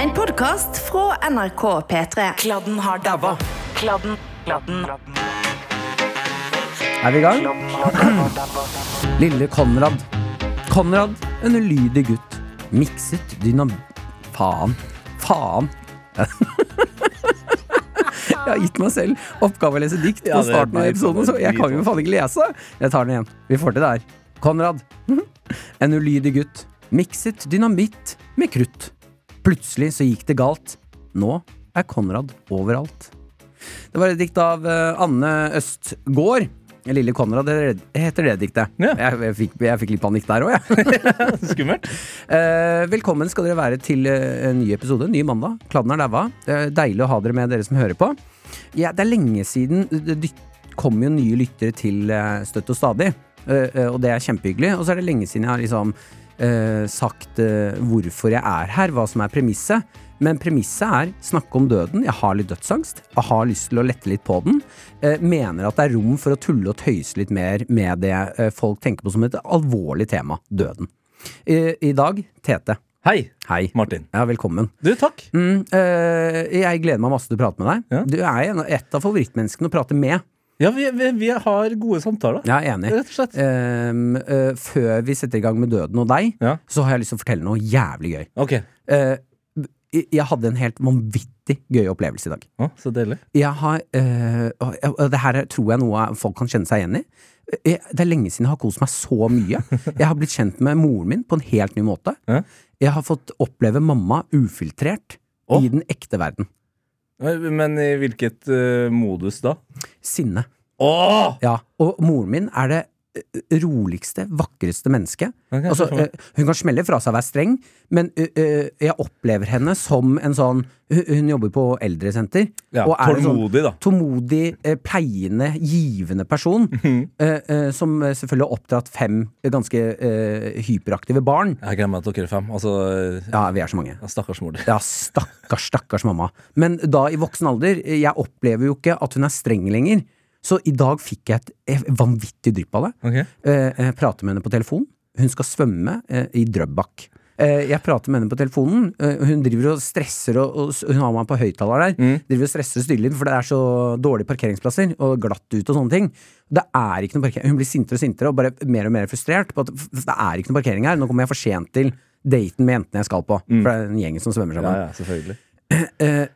En podkast fra NRK P3. Kladden har dabba. Kladden, kladden, Er vi i gang? Lille Konrad. Konrad, en ulydig gutt. Mikset dynam... Faen. Faen. Jeg har gitt meg selv oppgave å lese dikt på starten av episoden, så jeg kan jo faen ikke lese. Jeg tar den igjen. Vi får til det her. Konrad. En ulydig gutt. Mikset dynamitt med krutt. Plutselig så gikk det galt. Nå er Konrad overalt. Det var et dikt av eh, Anne Østgård. Lille Konrad det heter det diktet. Ja. Jeg, jeg, fikk, jeg fikk litt panikk der òg, jeg. Skummelt. Eh, velkommen skal dere være til eh, en ny episode. En Ny mandag. Kladden er daua. Deilig å ha dere med, dere som hører på. Ja, det er lenge siden det kom jo nye lyttere til eh, Støtt og stadig, og det er kjempehyggelig. Og så er det lenge siden jeg har liksom eh, sagt eh, hvorfor jeg er her, hva som er premisset. Men premisset er snakke om døden. Jeg har litt dødsangst. Jeg har lyst til å lette litt på den. Eh, mener at det er rom for å tulle og tøyse litt mer med det eh, folk tenker på som et alvorlig tema døden. I, dag Tete. Hei, Hei. Martin. Ja, velkommen. Du, takk. Mm, eh, jeg gleder meg masse til å prate med deg. Ja. Du er en, et av favorittmenneskene å prate med. Ja, vi, vi, vi har gode samtaler. Jeg er enig. Rett og slett. Um, uh, før vi setter i gang med døden og deg, Ja. så har jeg lyst til å fortelle noe jævlig gøy. Ok. Uh, jeg hadde en helt vanvittig gøy opplevelse i dag. Å, så deilig. Jeg har uh, Det her er- tror jeg noe folk kan kjenne seg igjen i. Det er lenge siden jeg har kost meg så mye. Jeg har blitt kjent med moren min på en helt ny måte. Ja. Jeg har fått oppleve mamma ufiltrert i den ekte verden. Men i hvilket uh, modus da? Sinne. Åh! Ja, og moren min er det roligste, vakreste menneske. Okay, Altså, eh, hun kan smelle fra seg å være streng, men eh, eh, jeg opplever henne som en sånn Hun, jobber på eldresenter. Ja, og er en sånn da. Tålmodig, eh, pleiende, givende person. Eh, eh, som eh, selvfølgelig har oppdratt fem ganske eh, hyperaktive barn. Jeg glemmer at dere er fem. Altså, eh, Ja, vi er så mange. stakkars mor. Ja, stakkars, stakkars mamma. Men da i voksen alder, jeg opplever jo ikke at hun er streng lenger. Så i dag fikk jeg et eh, vanvittig drypp av det. Ok. Eh, jeg prater med henne på telefon. Hun skal svømme eh, i Drøbak. Jeg prater med henne på telefonen. Hun driver og stresser, og, og hun har meg på høyttaler der. Mm. Driver og stresser og for det er så dårlige parkeringsplasser, og glatt ut og sånne ting. Det er ikke noe parkering. Hun blir sintere og sintere, og bare mer og mer frustrert på at det er ikke noe parkering her. Nå kommer jeg for sent til daten med jentene jeg skal på. For det er en gjeng som svømmer Ja, sammen. ja, selvfølgelig. Eh, eh,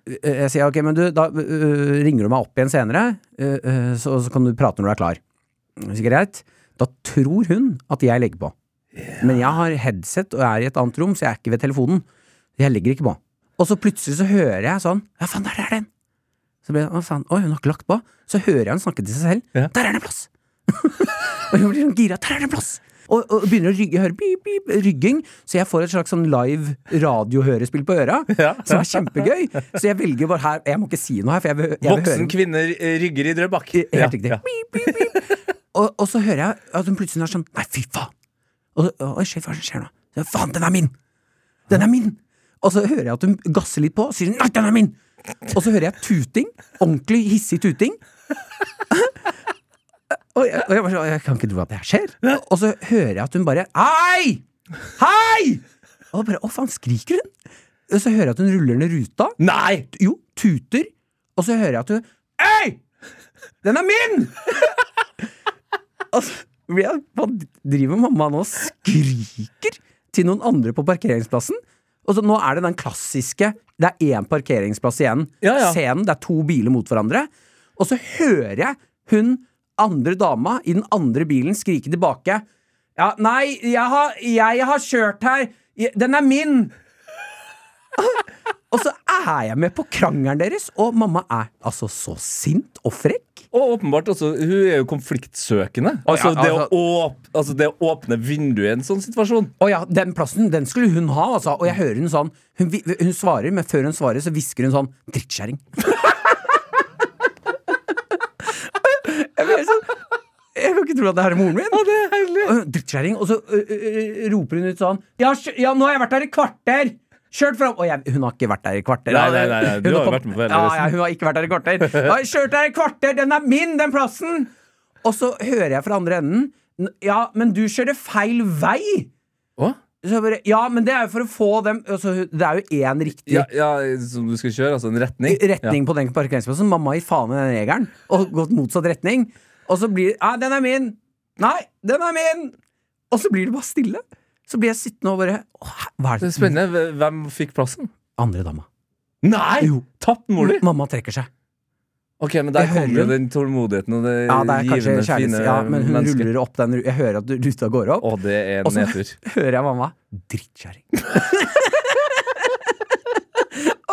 jeg sier ok, men du, da eh, ringer du meg opp igjen senere, eh, eh, så, så kan du prate når du er klar. Sier, greit. Da tror hun at jeg legger på. Men jeg har headset og er i et annet rom, så jeg er ikke ved telefonen. Jeg legger ikke på. Og så plutselig så hører jeg sånn Ja, faen, der er den! Så blir jeg, Å, faen, oi, hun har ikke lagt på. Så hører jeg hun snakke til seg selv. Yeah. Der er det en plass! og hun blir sånn gira. Der er det en plass! Og, og begynner å rygge, hører pip, pip, rygging, så jeg får et slags sånn live radiohørespill på øra. Ja. Som er kjempegøy. Så jeg velger bare her Jeg må ikke si noe her, for jeg vil, jeg vil Voksen høre kvinne eh, rygger i Drøbak. Helt riktig. ja. Pip, pip, pip. Og, og så hører jeg at hun plutselig er sånn Nei, fy faen! Og, og, shit, hva er skjer nå? Så, faen, den er min! Den er min! Og så hører jeg at hun gasser litt på og sier nei, den er min! Og så hører jeg tuting. Ordentlig hissig tuting. Og jeg, og jeg, bare, sånn, jeg kan ikke tro at det her skjer. Og så hører jeg at hun bare Hei! Hei! Og bare Å, faen, skriker hun? Og så hører jeg at hun ruller ned ruta. Nei! Jo, tuter. Og så hører jeg at hun Hei! Den er min! og så jeg, hva driver mamma nå og skriker til noen andre på parkeringsplassen? Og så Nå er det den klassiske Det er én parkeringsplass igjen. Ja, ja. Scenen, det er to biler mot hverandre. Og så hører jeg hun andre dama i den andre bilen skrike tilbake. Ja, nei, jeg har, jeg har kjørt her. Den er min! Og så er jeg med på krangelen deres, og mamma er altså så sint og frekk. Og åpenbart også, hun er jo konfliktsøkende. Altså, ja, det, altså- å åp, altså det å åpne vinduet i en sånn situasjon. Å ja, den plassen, den skulle hun ha, altså. Og jeg hører hun sånn Hun, hun svarer, men før hun svarer, så hvisker hun sånn Drittkjerring. Jeg, sånn, jeg kan ikke tro at det her er moren min. det er herlig. Drittkjerring. Og så ø, ø, ø, roper hun ut sånn ja, ja, nå har jeg vært her i kvarter! Kjørt fram Og jeg, hun har ikke vært der i kvarter. Nei, nei, nei, nei, du Hun har jo vært med på hele ja, ja, hun har ikke vært der i kvarter. Jeg har kjørt der i kvarter! Den er min, den plassen! Og så hører jeg fra andre enden Ja, men du kjører feil vei! Å? Så bare, ja, men det er jo for å få dem altså, Det er jo én riktig Ja, ja, som du skal kjøre, altså en retning? retning på den parkeringsplassen. Mamma gir faen i den regelen og gått motsatt retning. Og så blir det Nei, den er min! Nei, den er min! Og så blir det bare stille. Så blir jeg sittende og bare «Åh, Hva er Det det er spennende. Hvem fikk plassen? Andre dama. Nei! Jo. Tapt mor di? Mamma trekker seg. Ok, men der kommer jo den tålmodigheten og det Ja, det er givende, fine Ja, men hun mennesket. ruller opp den Jeg hører at ruta går opp. Å, det er Og så hører jeg mamma Drittkjerring.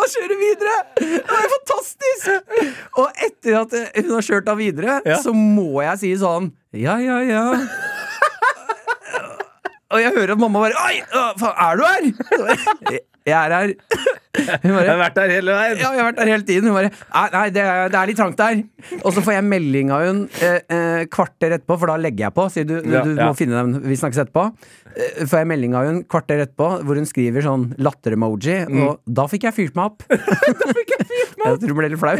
og kjører videre! Det var fantastisk! Og etter at hun har kjørt av videre, Ja. så må jeg si sånn Ja, ja, ja. Og jeg hører at mamma bare Oi, faen, er du her? Jeg er her. Hun Jeg har vært der hele veien! ja, jeg har vært der hele tiden. Hun bare Nei, det, er, det er litt trangt der. Og så får jeg melding av hun eh, eh, kvarter etterpå, for da legger jeg på. Sier du, Ja, du ja. må finne dem, vi snakkes etterpå. Eh, får jeg melding av hun kvarter etterpå hvor hun skriver sånn latter-emoji, Mm. og da fikk jeg fyrt meg opp. da fikk jeg fyrt meg opp Jeg tror hun ble litt flau.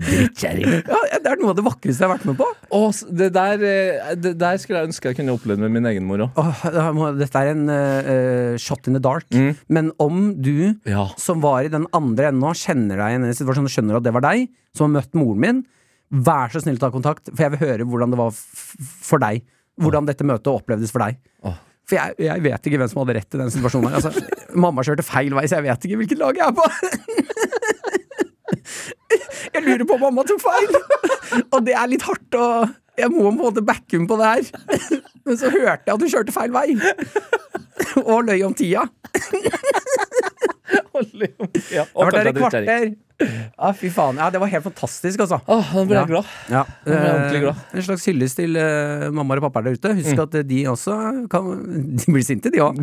Drittkjerring. Ja, det er noe av det vakreste jeg har vært med på. Å, det, der, eh, det der skulle jeg ønske jeg kunne opplevd med min egen mor òg. Åh, må- dette er en eh, eh, shot in the dark. Mm. Men om du Ja. som var i den andre enden nå, kjenner deg igjen i en situasjon og skjønner at det var deg, som har møtt moren min, vær så snill å ta kontakt, for jeg vil høre hvordan det var f for deg. Hvordan dette møtet opplevdes for deg. Åh. For jeg, jeg vet ikke hvem som hadde rett i den situasjonen. her altså, mamma kjørte feil vei, så jeg vet ikke hvilket lag jeg er på. Jeg lurer på om mamma tok feil, og det er litt hardt. å jeg må på en måte backe henne på det her. Men så hørte jeg at hun kjørte feil vei. Og løy om tida. Ja, vært der i kvarter. Ja, fy faen. Ja, det var helt fantastisk, altså. Åh, nå ble jeg Ja. glad. Ja, ble jeg ordentlig glad. eh, En slags hyllest til uh, mammaer og pappaer der ute. Husk at eh, de også kan De blir sinte, de òg.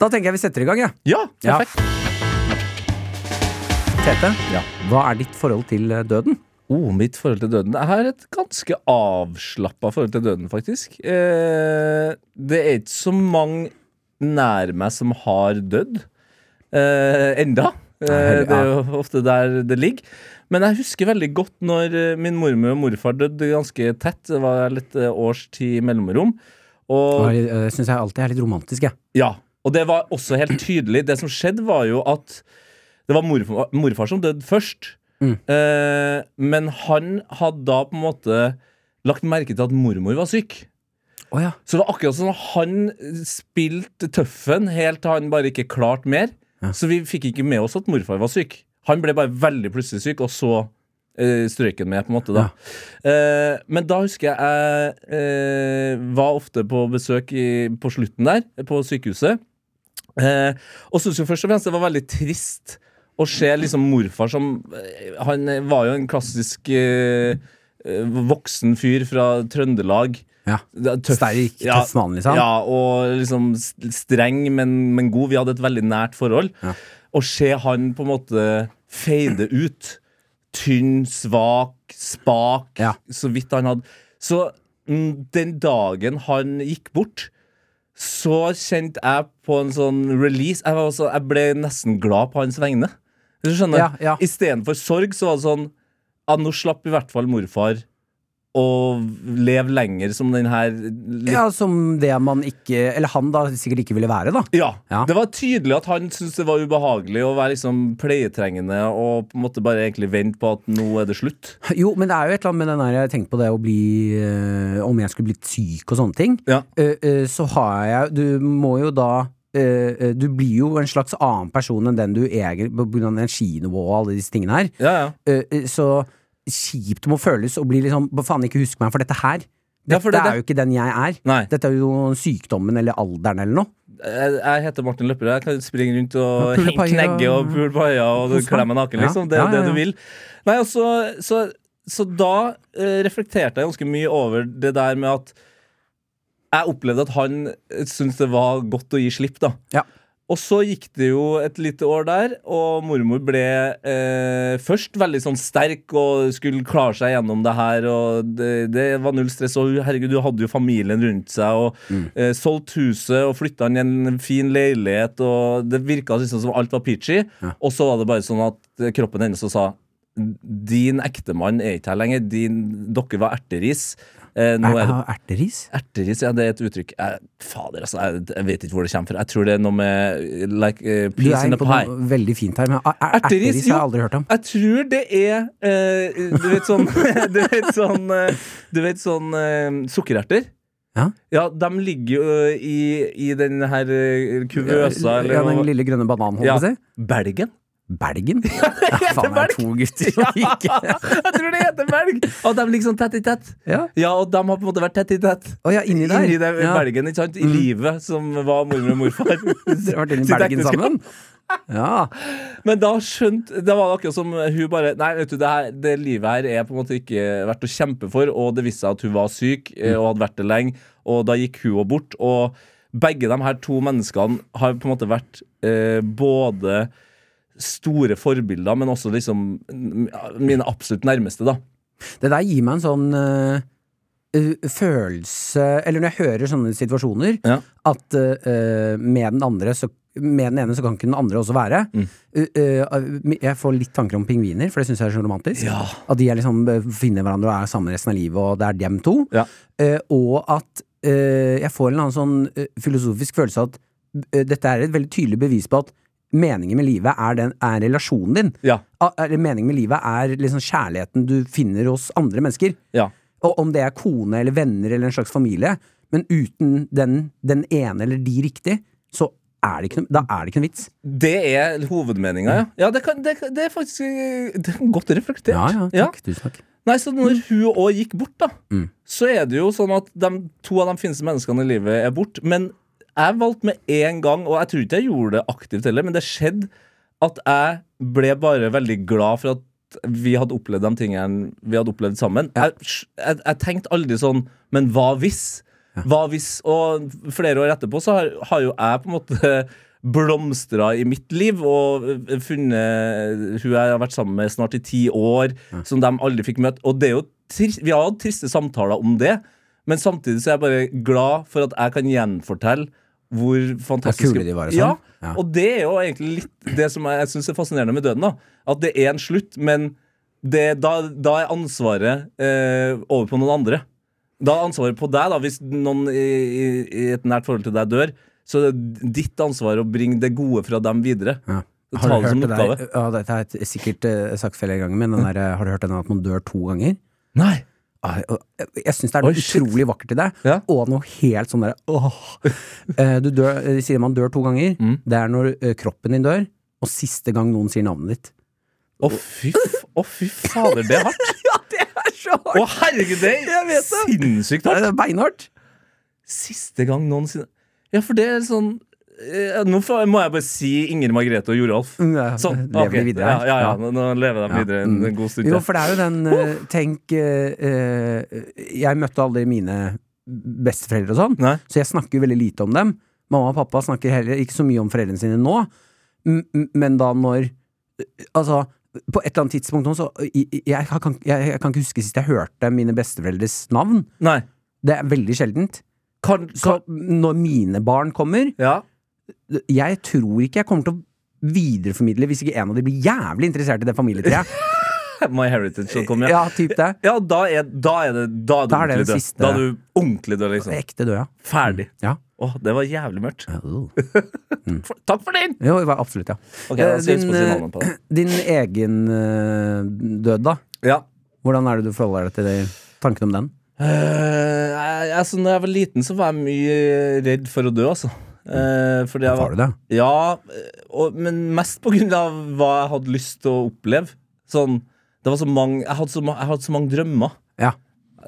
da tenker jeg vi setter i gang, jeg. Ja, Ja. perfekt. Tete, Ja. hva er ditt forhold til eh, døden? Oh, mitt forhold til døden. Jeg har et ganske avslappa forhold til døden, faktisk. Eh, det er ikke så mange nær meg som har dødd. Eh, enda. Eh, det er jo ofte der det ligger. Men jeg husker veldig godt når eh, min mormor og morfar døde ganske tett. Det var litt årstid års tid mellomrom. Og Det syns jeg alltid er litt romantisk, jeg. ja, og det var også helt tydelig. Det som skjedde, var jo at det var morfar, morfar som døde først. Mm. Eh, men han hadde da på en måte lagt merke til at mormor var syk. Oh, ja. Så det var akkurat som han spilte tøffen helt til han bare ikke klarte mer. Ja. Så vi fikk ikke med oss at morfar var syk. Han ble bare veldig plutselig syk, og så eh, strøyk han med, på en måte. da Eh, Men da husker jeg jeg eh, var ofte på besøk i, på slutten der, på sykehuset. Eh, og syntes jo først og fremst det var veldig trist å se liksom morfar som eh, Han var jo en klassisk eh, eh, voksen fyr fra Trøndelag. ja. Tøff- Sterk, tøffmann liksom. ja, og liksom streng, men, men god. Vi hadde et veldig nært forhold. Ja. Å se han på en måte fade ut. Tynn, svak, spak, Ja. så vidt han hadde. Så mm, den dagen han gikk bort, så kjente jeg på en sånn release. Jeg, var også, jeg ble nesten glad på hans vegne. Du skjønner? Ja, ja. Istedenfor sorg, så var det sånn Ja, nå slapp i hvert fall morfar å leve lenger som den her ja, som det man ikke Eller han da sikkert ikke ville være, da. Ja, Ja. Det var tydelig at han syntes det var ubehagelig å være liksom pleietrengende og på en måte bare egentlig vente på at nå er det slutt. Jo, men det er jo et eller annet med den der Jeg tenkte på det å bli øh, Om jeg skulle blitt syk og sånne ting. Ja. øh, øh, så har jeg Du må jo da eh, Du blir jo en slags annen person enn den du eier pga. energinivået og alle disse tingene her. Ja, ja. Uh, så kjipt det må føles å bli liksom Hva faen, ikke husk meg for dette her. Dette Ja, det- er jo ikke den jeg er. Nei. Dette er jo sykdommen eller alderen eller noe. Jeg, jeg heter Martin Løpperød. Jeg kan springe rundt og knegge og pule paier og Kos meg. naken, liksom. Det er Ja, ja, det du vil. Nei, altså, så, så, så da eh, reflekterte jeg ganske mye over det der med at jeg opplevde at han syntes det var godt å gi slipp, da. Ja. Og så gikk det jo et lite år der, og mormor ble eh, først veldig sånn sterk og skulle klare seg gjennom det her. Og det, det var null stress. Og herregud, du hadde jo familien rundt seg, og Mm. eh, solgt huset og flytta inn i en fin leilighet. Og det virka liksom som alt var peachy. Ja. Og så var det bare sånn at kroppen hennes sa din ektemann er ikke her lenger. Din, dere var erteris. Eh, nå Er, det er erteris? Erteris, ja, det er et uttrykk jeg, Fader, altså, jeg, jeg vet ikke hvor det kommer fra. Jeg tror det er noe med like, eh, Du er in inne på pie. noe veldig fint her, men er, er, Erteris, erteris har jeg aldri hørt om. Jeg tror det er eh, Du vet sånn Du vet sånn, eh, du vet sånn uh, sukkererter? Ja. de ligger jo eh, i, i den her eh, kuvøsa, eller ja, den lille grønne bananen, holdt Ja. på å si. Belgen? Belgen? Ja, det heter Belg! to gutter ja, jeg tror det heter belg! Og de ligger sånn tett i tett. Ja, Ja, og de har på en måte vært tett i tett. Oh, ja, inni der. Inni der ja. Mm. belgen, ikke sant? I livet, som var mormor og morfar. Dere har vært inne i Belgen sammen? Ja. Men da skjønte Det var akkurat som hun bare Nei, vet du, det, her, det livet her er på en måte ikke verdt å kjempe for, og det viste seg at hun var syk eh, og hadde vært det lenge, og da gikk hun bort. Og begge de her to menneskene har på en måte vært eh, både store forbilder, men også liksom mine absolutt nærmeste, da. Det der gir meg en sånn øh, følelse Eller når jeg hører sånne situasjoner, Ja. at uh, med den andre så med den ene så kan ikke den andre også være. Mm. Uh, uh, jeg får litt tanker om pingviner, for det syns jeg er så romantisk. Ja. At de er liksom uh, finner hverandre og er sammen resten av livet, og det er dem to. Ja. Uh, og at uh, jeg får en eller annen sånn uh, filosofisk følelse av at uh, dette er et veldig tydelig bevis på at meningen med livet er, den, er relasjonen din. Ja. Eller meningen med livet er liksom kjærligheten du finner hos andre mennesker. Ja. Og om det er kone eller venner eller en slags familie. Men uten den, den ene eller de riktig, så er noe, da er det ikke noe vits. Det er hovedmeninga, ja. ja det, kan, det, det er faktisk eh, det er godt reflektert. Ja, ja, takk. Tusen takk. Nei, så Når hun òg gikk bort, da, Mm. så er det jo sånn at de, to av de fineste menneskene i livet er borte. Men jeg valgte med en gang, og jeg tror ikke jeg gjorde det aktivt heller, men det skjedde at jeg ble bare veldig glad for at vi hadde opplevd de tingene vi hadde opplevd sammen. Jeg, jeg, jeg tenkte aldri sånn Men hva hvis? Hva hvis Og flere år etterpå så har, har jo jeg på en måte blomstra i mitt liv og funnet hun jeg har vært sammen med snart i ti år, som de aldri fikk møtt. Og det er jo trist, vi har hatt triste samtaler om det, men samtidig så er jeg bare glad for at jeg kan gjenfortelle hvor fantastiske kule de var og sånn. Ja. og det er jo egentlig litt det som jeg, syns er fascinerende med døden. da At det er en slutt, men det, da, da er ansvaret eh, over på noen andre. Da er ansvaret på deg, da hvis noen i, i, i et nært forhold til deg dør. Så er det ditt ansvar å bringe det gode fra dem videre. Ja. Ta Har du det som hørt det oppgave. der? Ja, dette er jeg sikkert uh, sagt flere ganger, men den der, eh, har du hørt den at man dør to ganger? Nei. Og Jeg syns det er noe oh, utrolig vakkert i det, Ja. og noe helt sånn derre åh. Eh, Du dør, de sier man dør to ganger. Mm. Det er når eh, kroppen din dør, og siste gang noen sier navnet ditt. Å, fy, oh, fy fader, det er hardt. Ja, det er så Å, herregud, det er sinnssykt hardt! Det er beinhardt. Siste gang noensinne Ja, for det er sånn eh, Nå får, må jeg bare si Inger Margrethe og Joralf. Mm, Sånn. lever ok. de videre Ja, ja, ja. Nå, nå lever de videre en, mm. en god stund Jo, for det er jo den eh, Tenk eh, eh, Jeg møtte aldri mine besteforeldre og sånn, Nei. så jeg snakker jo veldig lite om dem. Mamma og pappa snakker heller ikke så mye om foreldrene sine nå, men da når Altså, på et eller annet tidspunkt nå, så jeg, jeg, kan, jeg, jeg kan ikke huske sist jeg hørte mine besteforeldres navn. Nei. Det er veldig sjeldent. Kan, Så når mine barn kommer ja. Jeg tror ikke jeg kommer til å videreformidle hvis ikke en av de blir jævlig interessert i det familietreet. My Heritage som kommer, ja. Ja, typ det. Ja, da er, da er det Da er du Da er det ordentlig den død. siste- Da er du ordentlig død, liksom. Ekte død, ja. Ferdig. Ja. Åh, det var jævlig mørkt. Jo, For, takk for det var absolutt, ja. Ok, da skal jeg huske din, å si eh, navnet på det. Din egen eh, død, da? Ja. Hvordan er det du forholder deg til det, tanken om den? Eh, jeg- altså, når jeg var liten, så var jeg mye redd for å dø, altså. Eh, fordi jeg Var du det? Ja, og, men mest på grunn av hva jeg hadde lyst til å oppleve. Sånn, det var så mange Jeg hadde så, jeg hadde så mange drømmer. Ja.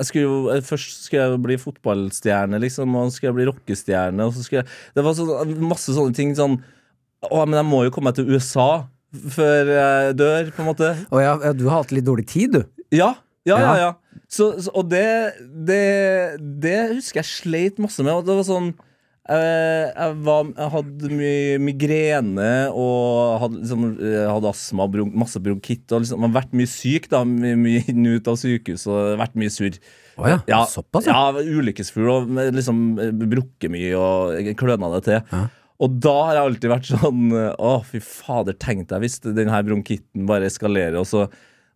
Skulle jo, eh, først skulle jeg bli fotballstjerne, liksom, og så skulle jeg bli rockestjerne. Og så skulle jeg, det var så, masse sånne ting. Sånn Å, men jeg må jo komme meg til USA før jeg dør, på en måte. Å ja, du har hatt litt dårlig tid, du. Ja, ja, ja. Ja. Så, så, og det, det Det husker jeg sleit masse med. Og det var sånn jeg, var, jeg hadde mye migrene og hadde, liksom, hadde astma bron masse bronkitt. Og liksom, jeg har vært mye syk, da. Mye, mye inn og ut av sykehus og vært mye surr. Oh ja, Ja, såpass, ja. ja. Ulykkesfugl og liksom eh, brukket mye og kløna det til. Ja. Og da har jeg alltid vært sånn Å, fy fader, tenk deg hvis denne bronkitten bare eskalerer, og så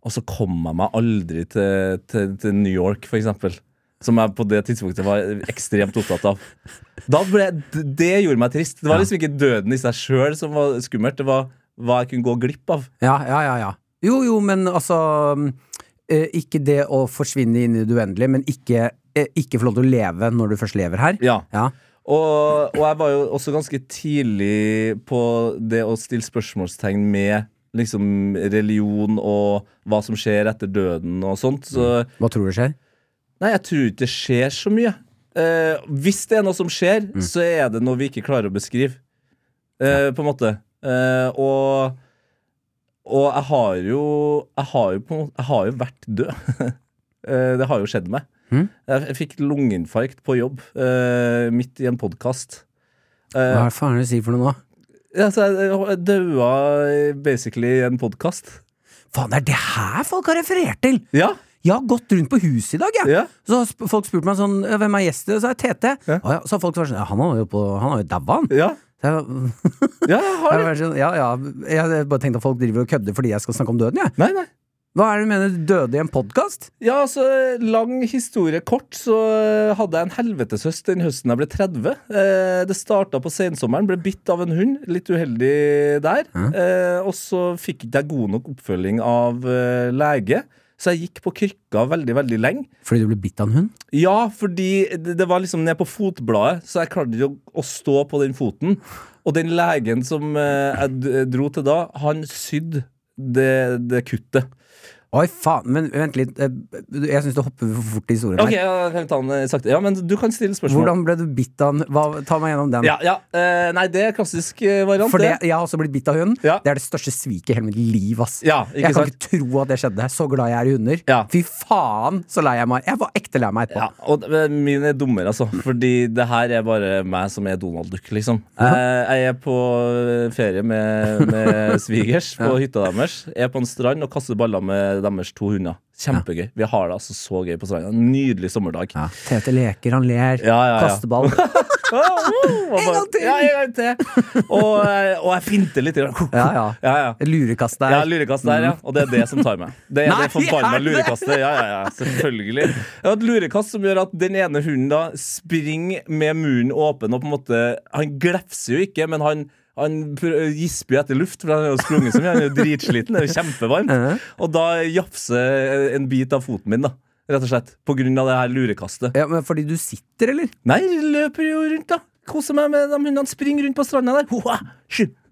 og så kommer jeg meg aldri til, til, til New York, for eksempel. Som jeg på det tidspunktet var ekstremt opptatt av. Ble, det gjorde meg trist. Det var liksom ikke døden i seg sjøl som var skummelt, det var hva jeg kunne gå glipp av. Ja, ja, ja, ja. Jo, jo, men altså eh, Ikke det å forsvinne inn i det uendelige, men ikke, eh, ikke få lov til å leve når du først lever her. Ja. Ja. Og, og jeg var jo også ganske tidlig på det å stille spørsmålstegn med liksom religion og hva som skjer etter døden og sånt. Så Hva tror du skjer? Nei, jeg tror ikke det skjer så mye. Eh, hvis det er noe som skjer, så er det noe vi ikke klarer å beskrive. Eh, På en måte. Eh, og og jeg har jo Jeg har jo, på, jeg har jo vært død. Eh, det har jo skjedd meg. Mm. Jeg, jeg fikk lungeinfarkt på jobb eh, midt i en podkast. Hva faen er det du sier for noe nå? Ja, så jeg, jeg daua basically i en podkast. Faen, det er det her folk har referert til! Ja. Jeg har gått rundt på huset i dag, jeg. Ja. Så har folk spurt meg sånn Hvem er gjesten? Så er det Tete. Ja. Og ja, så har folk vært sånn Han har jo, på, han har jo daua, han. Ja, jeg, ja jeg har det. sånn, ja, ja. jeg bare tenkte at folk driver og kødder fordi jeg skal snakke om døden, jeg. Nei, nei. Hva er det du mener døde i en podkast? Ja, altså, lang historie kort, så hadde jeg en helveteshøst den høsten jeg ble 30. Eh, det starta på sensommeren, ble bitt av en hund. Litt uheldig der. Eh, og så fikk ikke god nok oppfølging av eh, lege, så jeg gikk på krykka veldig, veldig lenge. Fordi du ble bitt av en hund? Ja, fordi det, det var liksom ned på fotbladet, så jeg klarte ikke å, å stå på den foten. Og den legen som eh, jeg dro til da, han sydde det, det kuttet. Oi, faen, men vent litt. eh, Jeg syns du hopper for fort i historien Ok, her. ja, ta den eh, sakte. Ja, men du kan stille spørsmål. Hvordan ble du bitt av en Ta meg gjennom den. Ja, ja. Eh, nei, det er klassisk eh, variant. For det, jeg har også blitt bitt av hund. Ja. Det er det største sviket i hele mitt liv. ass Ja, Jeg kan sant? ikke tro at det skjedde. Så glad jeg er i hunder. Ja. Fy faen, så lei jeg meg. Jeg var ekte lei meg etterpå. Ja, og min er dummere, altså. Fordi det her er bare meg som er Donald Duck, liksom. Eh, jeg er på ferie med, med svigers på hytta deres. Jeg er på en strand og kaster baller med deres to hunder. Kjempegøy. Vi har det altså så gøy på stranda. Nydelig sommerdag. Ja. Tete leker, han ler. Ja, ja, ja. Kasteball. en gang til! Ja, en gang til! Og, eh, og jeg finter litt. Ja, ja. ja, ja. Lurekast der. Ja, lurekast der, ja. Og det er det som tar meg. Det er Nei, det forbanna lurekastet. Ja, ja, ja, selvfølgelig. Jeg har et lurekast som gjør at den ene hunden da springer med munnen åpen og på en måte Han glefser jo ikke, men han han gisper jo etter luft, for han har jo sprunget så mye. Han er jo dritsliten, det er jo kjempevarmt. Og da jafser en bit av foten min, da. Rett og slett. På grunn av det her lurekastet. Ja, men fordi du sitter, eller? Nei, løper jo rundt, da. Koser meg med de hundene. Springer rundt på stranda der. Hoa.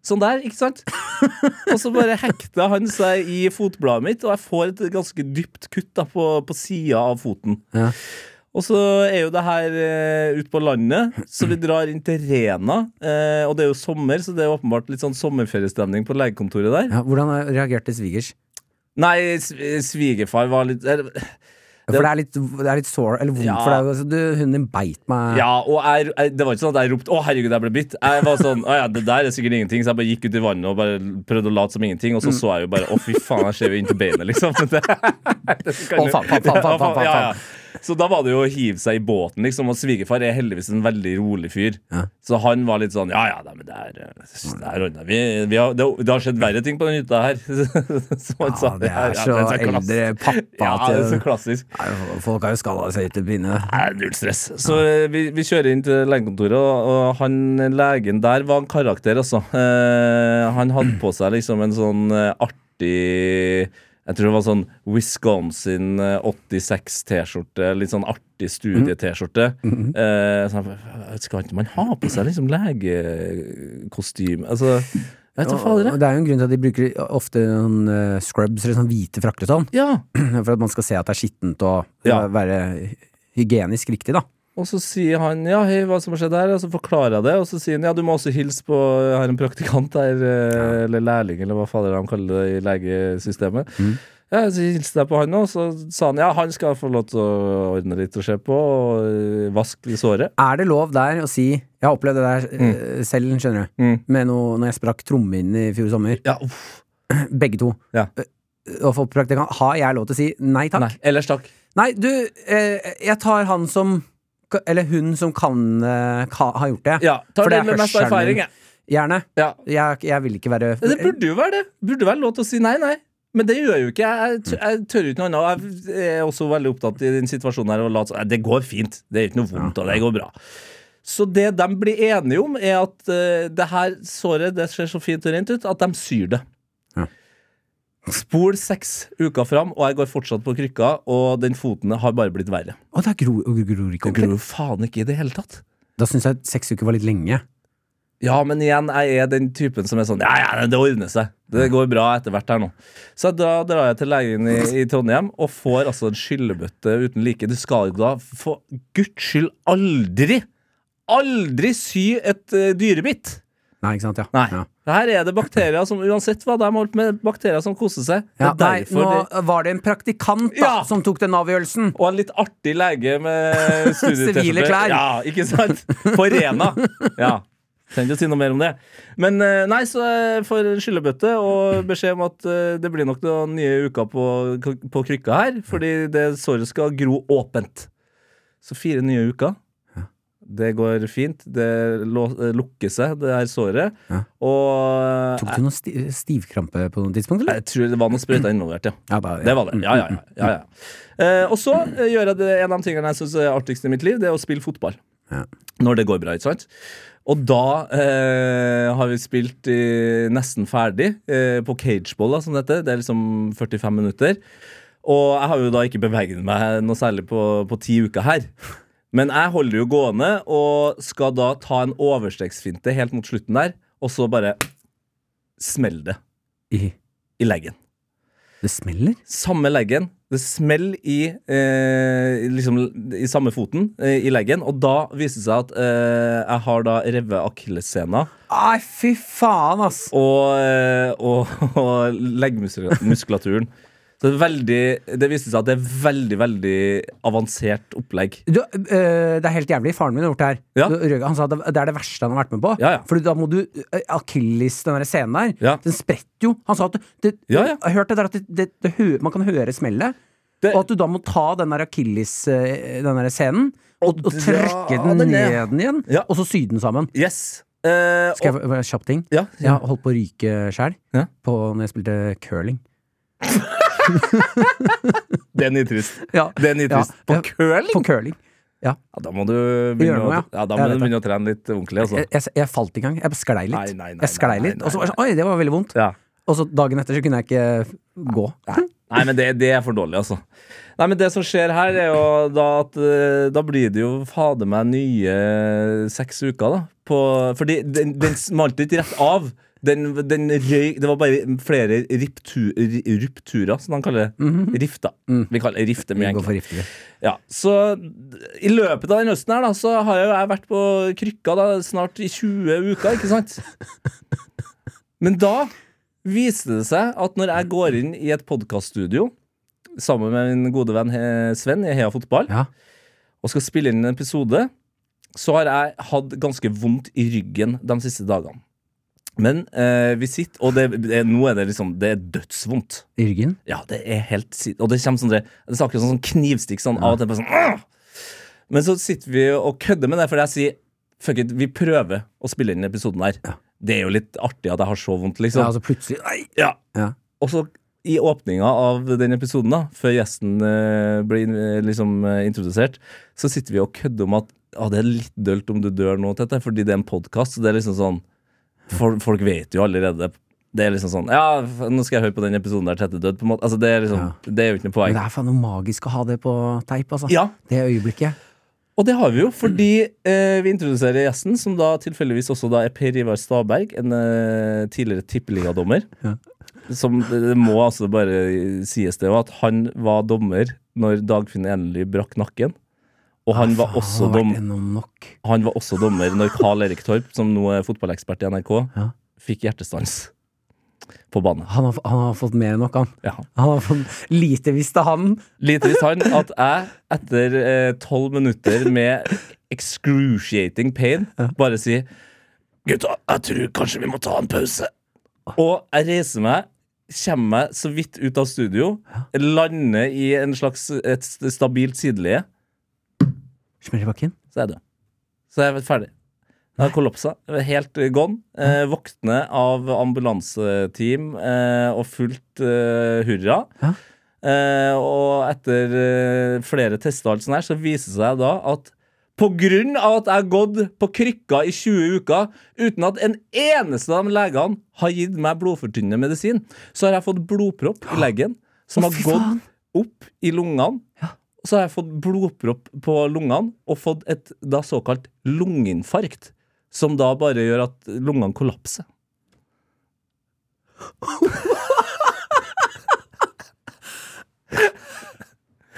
Sånn der, ikke sant? og så bare hekter han seg i fotbladet mitt, og jeg får et ganske dypt kutt da på, på sida av foten. Ja. Og så er jo det her uh, ute på landet, så vi drar inn til Rena. Uh, og det er jo sommer, så det er åpenbart litt sånn sommerferiestemning på legekontoret der. Ja, hvordan reagerte svigers? Nei, svigerfar var litt eh, For det er litt, det er litt sår, eller vondt Ja. for deg. Altså, du, hunden din beit meg. Ja, og jeg, jeg, det var ikke sånn at jeg ropte 'Å, herregud, jeg ble bitt'. Jeg var sånn 'Å ja, det der er sikkert ingenting', så jeg bare gikk ut i vannet og bare prøvde å late som ingenting, og så så jeg jo bare 'Å, fy faen, jeg ser jo inntil beinet', liksom. Det, det jo- faen, faen, faen, Ja, ja. Så da var det jo å hive seg i båten, liksom. Og svigerfar er heldigvis en veldig rolig fyr. Ja. Så han var litt sånn Ja ja, nei, men det er, det er ordna. Vi, vi har, det, det har skjedd verre ting på den hytta her. Så han sa, Ja, det er ja, så men klass- eldre pappa Ja, det er så klassisk. Nei, Folk har jo skada seg til pine. Null stress. Så eh, vi, vi kjører inn til legekontoret, og, og han legen der var en karakter, altså. Eh, han hadde på seg liksom en sånn eh, artig jeg tror det var sånn Wisconsin eh, 86 T-skjorte. Litt sånn artig studie-T-skjorte. Mm -hmm. eh, Skal ikke man ha på seg liksom legekostyme? Altså. Jeg. det er jo en grunn til at de bruker ofte noen eh, scrubs eller sånn hvite frakter og sånn. Ja. For at man skal se at det er skittent og Ja. eh, være hygienisk riktig, da. Og så sier han ja, hei, hva som har skjedd her, og så forklarer jeg det. Og så sier han ja, du må også hilse på Jeg har en praktikant her, eh, eller lærling, eller hva fader de kaller det i legesystemet. Ja, så hilste jeg på han, og så sa han ja, han skal få lov til å ordne litt og se på, og eh, vaske såret. Er det lov der å si Jeg har opplevd det der mm. selv, skjønner du. Mm. Med noe når jeg sprakk trommehinnen i fjor sommer. Ja, uff. Begge to. Ja. Eh, Og for praktikant har jeg lov til å si nei takk? Nei, ellers takk. Nei, du, eh, jeg tar han som Eller hun som kan eh, ha gjort det. Ja, tar det er med mest erfaring, jeg. Gjerne. Ja. Jeg, jeg vil ikke være Det burde jo være det. Burde være lov til å si nei, nei. Men det gjør jo ikke jeg. Jeg, jeg tør ikke noe annet. Jeg er også veldig opptatt i den situasjonen her. Og late det går fint. Det er ikke noe vondt, og det går bra. Så det de blir enige om, er at uh, det her såret det ser så fint og rent ut at de syr det. Ja. Spol seks uker fram, og jeg går fortsatt på krykka, og den foten har bare blitt verre. Og det gror, gro, ikke Det gror faen ikke i det hele tatt. Da syns jeg seks uker var litt lenge. Ja, men igjen, jeg er den typen som er sånn Ja, ja, det ordner seg. Det går bra etter hvert her nå. Så da drar jeg til legen i, i Trondheim og får altså en skyllebøtte uten like. Du skal jo da for guds skyld aldri, aldri sy et uh, dyrebitt. Nei, ikke sant? Ja. Nei. Ja. Her er det bakterier som uansett hva de har holdt med, bakterier som koser seg. Det Ja, nei, nå det... var det en praktikant da, Ja. som tok den avgjørelsen. og en litt artig lege med. Sivile klær. Ja, ikke sant? På Rena. Ja. Trenger ikke å si noe mer om det. Men eh, nei, så for skyllebøtte og beskjed om at eh, det blir nok noen nye uker på, på krykka her, fordi det såret skal gro åpent. Så fire nye uker. Det går fint. Det eh, lukker seg, det her såret. Ja. Og Tok du noe sti stivkrampe på noe tidspunkt, eller? jeg tror det var noen sprøyter involvert, ja. Ja, da- Det var det. Ja, ja, ja. ja, ja. Eh, og så eh, gjør jeg det, en av de tingene jeg syns er artigst i mitt liv, det er å spille fotball. Ja. Når det går bra, ikke sant? Og da eh, har vi spilt i, nesten ferdig eh, på cageball, som det heter. Det er liksom 45 minutter. Og jeg har jo da ikke beveget meg noe særlig på, på ti uker her. Men jeg holder jo gående og skal da ta en overstegsfinte helt mot slutten der, og så bare smell det I, i leggen. det smeller? Samme leggen. Det smeller i, eh, liksom, i samme foten eh, i leggen, og da viser det seg at eh, jeg har da revet akillessena Ai, fy faen, ass! og, eh, og, og leggmuskulaturen. Så det, er veldig, det viste seg at det er veldig, veldig avansert opplegg. Du, øh, det er helt jævlig. Faren min har gjort det her. Ja. Du, han sa at det, er det verste han har vært med på. Ja, ja. Fordi da må du øh, Akilles, den der scenen der, Ja. den spretter jo. Han sa at det, Ja, ja. Jeg har hørt det der at man kan høre smellet. Det- og at du da må ta den der Akilles, øh, den der scenen, og, og og trekke den, den ned igjen, Ja. og så sy den sammen. Yes. Uh, Skal jeg få kjapp ting? ja, Jeg har holdt på å ryke sjæl Ja. når jeg spilte curling. det er trist. Ja. Den gir trist. På curling? På curling. Ja. Ja, da må du begynne, noe, ja. ja, da må du begynne å trene litt ordentlig. Altså. Jeg, jeg, jeg falt i gang. Jeg sklei litt. Nei, nei, nei, jeg sklei litt, og så var det sånn Oi, det var veldig vondt. Ja. Og så dagen etter så kunne jeg ikke gå. Nei, men det, det er for dårlig, altså. Nei, men det som skjer her, er jo da at eh, Da blir det jo fader meg nye seks uker, da. På, fordi den, den smalt ikke rett av. Den, den røy Det var bare flere riptu, rupturer, som han kaller det. Rifter. Vi kaller det rifter mye enklere. Ja, så i løpet av den høsten her, da, så har jo jeg vært på krykka da, snart i 20 uker, ikke sant? Men da viste det seg at når jeg går inn i et podkaststudio sammen med min gode venn Sven i Heia Fotball Ja. og skal spille inn en episode, så har jeg hatt ganske vondt i ryggen de siste dagene. Men eh, vi sitter, og det, det, nå er det liksom Det er dødsvondt. I ryggen. Ja, det er helt Og det kommer sånn Det er akkurat sånn knivstikk sånn av og til. bare Sånn, «Åh!» Men så sitter vi og kødder med det, fordi jeg sier Fuck it, vi prøver å spille inn episoden her. Det er jo litt artig at jeg har så vondt, Ja, liksom. altså plutselig Nei! Ja. Ja. Og så i åpninga av den episoden, da før gjesten eh, blir eh, liksom eh, introdusert, så sitter vi og kødder om at ah, det er litt dølt om du dør nå, Tete, fordi det er en podkast. Det er liksom sånn folk, folk vet jo allerede. Det er liksom sånn Ja, nå skal jeg høre på den episoden der Tette død, På en måte. Altså, det er liksom Det er jo ikke noe Men poeng. det er faen noe magisk å ha det på teip, altså. Ja, Det øyeblikket. Og det har vi jo, fordi eh, vi introduserer gjesten, som da tilfeldigvis også da er Per Ivar Staberg, en eh, tidligere tippeligadommer. Ja. Som det, må altså bare sies det, at han var dommer når Dagfinn Enely brakk nakken. Og han var, også han dom, var også dommer når Carl Erik Torp, som nå er fotballekspert i NRK, Ja. fikk hjertestans på banen. Han har, han har fått mer enn nok, han. Ja. Han har fått Lite visste han. Lite visste han at jeg, etter eh, tolv minutter med excruciating pain, bare sier Gutta, jeg tror kanskje vi må ta en pause. Og jeg reiser meg, kommer meg så vidt ut av studio, lander i en slags et stabilt sideleie, I bakken. så er jeg død. Så er ferdig. Jeg har kollapsa. Helt eh, gone. Eh, våkne av ambulanseteam eh, og fullt eh, hurra. Ja. Eh, og etter eh, flere tester og alt sånt her, så viser det seg da at på grunn av at jeg har gått på krykker i 20 uker uten at en eneste av de legene har gitt meg blodfortynnende medisin, så har jeg fått blodpropp i leggen som Å, har fy gått faen. opp i lungene. Og så har jeg fått blodpropp på lungene og fått et da såkalt lungeinfarkt. Som da bare gjør at lungene kollapser.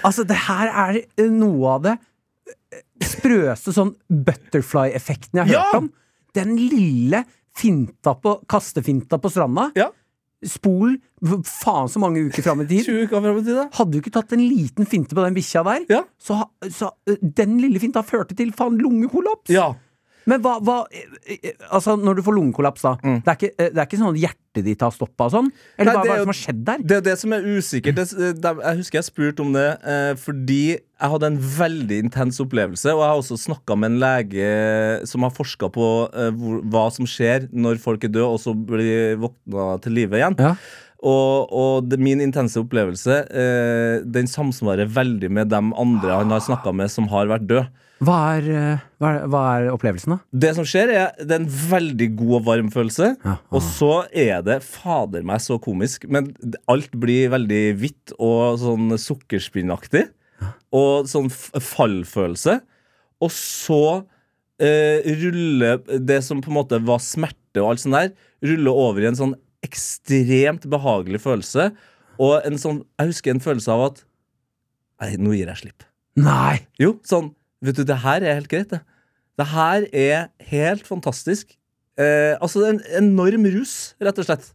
Altså, det her er noe av det eh, sprøeste sånn butterfly-effekten jeg har Ja! hørt om. Den lille finta på, kastefinta på stranda. Ja. Spol faen så mange uker fram i tid. 20 uker frem i tid, da. Hadde du ikke tatt en liten finte på den bikkja der, Ja. så, så den lille finta førte til faen lungekollaps. Ja. Men hva, hva eh, eh, Altså, når du får lungekollaps, da. Det, er ikke, eh, det er ikke sånn at hjertet ditt har stoppa og sånn? Eller Nei, hva, er det som har skjedd der? Det er det som er usikkert. Det, det, jeg husker jeg spurte om det eh, fordi jeg hadde en veldig intens opplevelse. Og jeg har også snakka med en lege som har forska på eh, hvor, hva som skjer når folk er døde og så blir våkna til live igjen. Ja. Og, og det, min intense opplevelse eh, Den samsvarer veldig med de andre han har snakka med som har vært døde. Hva er, eh, hva er, hva er opplevelsen, da? Det som skjer, er det er en veldig god og varm følelse. Ja, Og så er det fader meg så komisk, men alt blir veldig hvitt og sånn sukkerspinnaktig. Og sånn fallfølelse. Og så eh, ruller det som på en måte var smerte og alt sånt der, ruller over i en sånn ekstremt behagelig følelse. Og en sånn, jeg husker en følelse av at Nei, nå gir jeg slipp. Nei! Jo, sånn Vet du, det her er helt greit, det. Det her er helt fantastisk. Eh, altså, det er en enorm rus, rett og slett,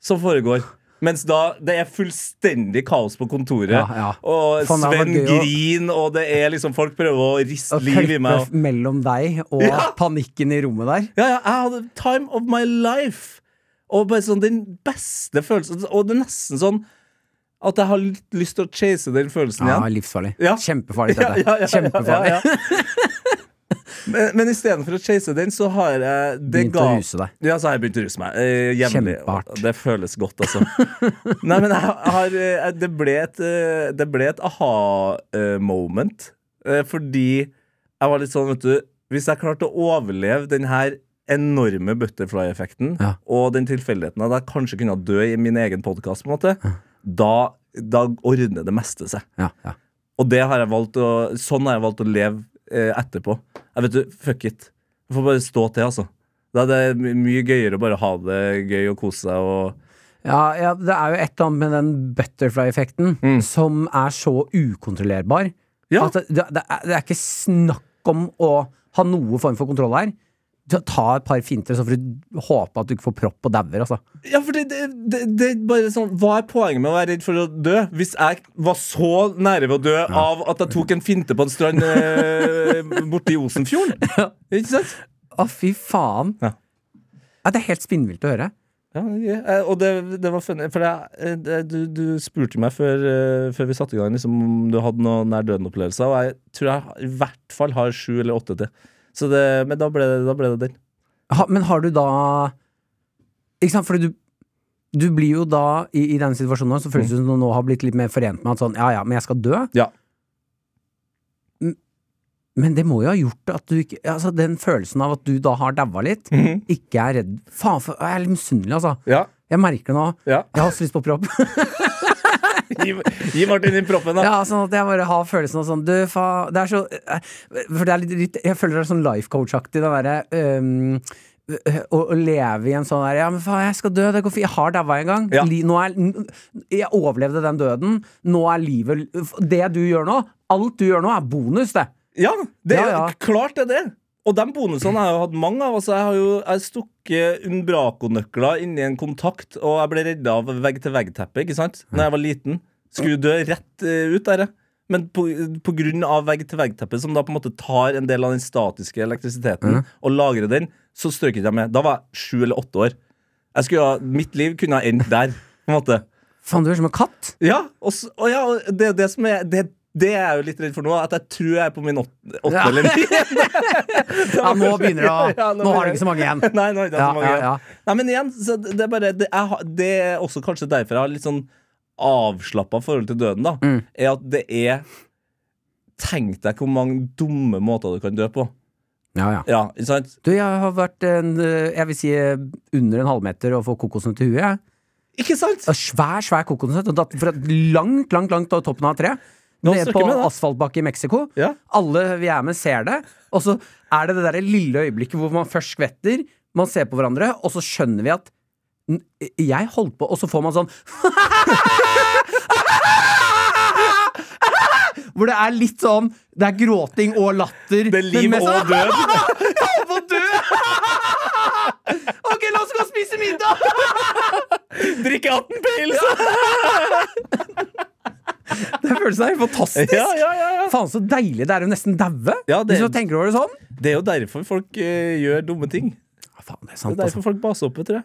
som foregår. Mens da det er fullstendig kaos på kontoret. Ja, ja. Og Faen, Sven grin, og det er liksom folk prøver å riste liv i meg. Og, mellom deg og Ja. panikken i rommet der. ja, ja, jeg hadde time of my life. Og bare sånn den beste følelsen. Og det er nesten sånn at jeg har litt lyst til å chase den følelsen Ja, igjen. livsfarlig. Ja. Kjempefarlig, dette. ja, ja, Kjempefarlig. Men, men istedenfor å chase den, så har jeg det Begynt å ruse deg. Ja, så har jeg begynt å ruse meg. Eh, jevnlig. Det føles godt, altså. Nei, men jeg har eh, Det ble et, eh, det ble et aha-moment. Eh, fordi jeg var litt sånn, vet du Hvis jeg klarte å overleve den her enorme butterfly-effekten og den tilfeldigheten at jeg kanskje kunne dø i min egen podkast, da, da ordner det meste seg. Ja, ja. Og det har jeg valgt å, sånn har jeg valgt å leve eh, etterpå. Jeg vet du, Fuck it. Jeg får bare stå til, altså. Da er det mye gøyere å bare ha det gøy og kose seg og Ja, ja, det er jo et eller annet med den butterfly-effekten som er så ukontrollerbar. Ja. At det, det, det, er, det er ikke snakk om å ha noe form for kontroll her. Ta et par finter, så får du håpe at du ikke får propp og dauer. Altså. Ja, for det, det, det, bare sånn Hva er poenget med å være redd for å dø? Hvis jeg var så nære ved å dø av at jeg tok en finte på en strand eh, borte i Osenfjorden? Ikke sant? Å, fy faen. Ja. Ja, det er helt spinnvilt å høre. Ja, ja, og det, det var funny, for jeg, eh, du, du spurte meg før, eh, før vi satte i gang liksom, om du hadde noen nær døden-opplevelser, og jeg tror jeg i hvert fall har sju eller åtte til. Så det, men da ble det, da ble det den. Ha, men har du da Ikke sant, fordi du du blir jo da, i, i denne situasjonen, så føles det som du nå har blitt litt mer forent med at sånn, ja ja, men jeg skal dø. Ja. Men det må jo ha gjort at du ikke Altså, den følelsen av at du da har daua litt, ikke er redd Faen, jeg er litt misunnelig, altså. Ja. Jeg merker det nå ja. Jeg har også lyst på propp. Gi, gi Martin inn proppen, da. ja, sånn at jeg bare har følelsen av sånn Du, fa... Det er så eh, For det er litt, Jeg føler det er sånn life coach-aktig, det derre å, å leve i en sånn der Ja, men faen, jeg skal dø, det går fint. Jeg har daua en gang. Ja. Er, jeg overlevde den døden. Nå er livet Det du gjør nå, alt du gjør nå, er bonus, det. Ja, det er Ja, ja. klart det er det. Og de bonusene har jeg jo hatt mange av. Altså, jeg har jo jeg stukket Umbraco-nøkler inni en kontakt, og jeg ble redda av vegg-til-vegg-teppet ikke sant? Når jeg var liten. Skulle dø rett uh, ut der. Men på, på grunn av vegg-til-vegg-teppet, som da på en måte tar en del av den statiske elektrisiteten og lagrer den, så strøk ikke jeg med. Da var jeg sju eller åtte år. Jeg skulle ha, mitt liv kunne ha endt der. på en måte Faen, du er som en katt. ja, og, og ja, det er det som er Det er det er jeg jo litt redd for nå. At jeg tror jeg er på min åtte, Ja. eller ni. Ja, nå begynner det å Ja, Nå har du ikke så mange igjen. Nei, nå er det Ja, så mange. ja, ja. Nei, men igjen, så det er bare Det jeg, det er også kanskje derfor jeg har litt sånn avslappa forhold til døden, da. Mm. Er at det er Tenk deg hvor mange dumme måter du kan dø på. Ja, ja. Ja, ikke? Du, jeg har vært en, jeg vil si under en halvmeter og få kokosnøtt i huet. Ikke sant? Og Svær, svær kokosnøtt. Og datt fra langt, langt langt av toppen av et tre. Ned på asfaltbakke i Mexico. Ja. Alle vi er med, ser det. Og så er det det der lille øyeblikket hvor man først skvetter, man ser på hverandre, og så skjønner vi at jeg holdt på, og så får man sånn Hvor det er litt sånn Det er gråting og latter. Det er liv og død. Jeg holder på å dø! Ok, la oss gå og spise middag! Drikke 18 pils! Det føles helt fantastisk. Ja, ja, ja, ja. Faen, så deilig. Det er jo nesten daue. Ja, det- Hvis du tenker over det sånn. Det er jo derfor folk uh, gjør dumme ting. Ja, faen, det er Det er derfor altså. folk baser opp, tror jeg.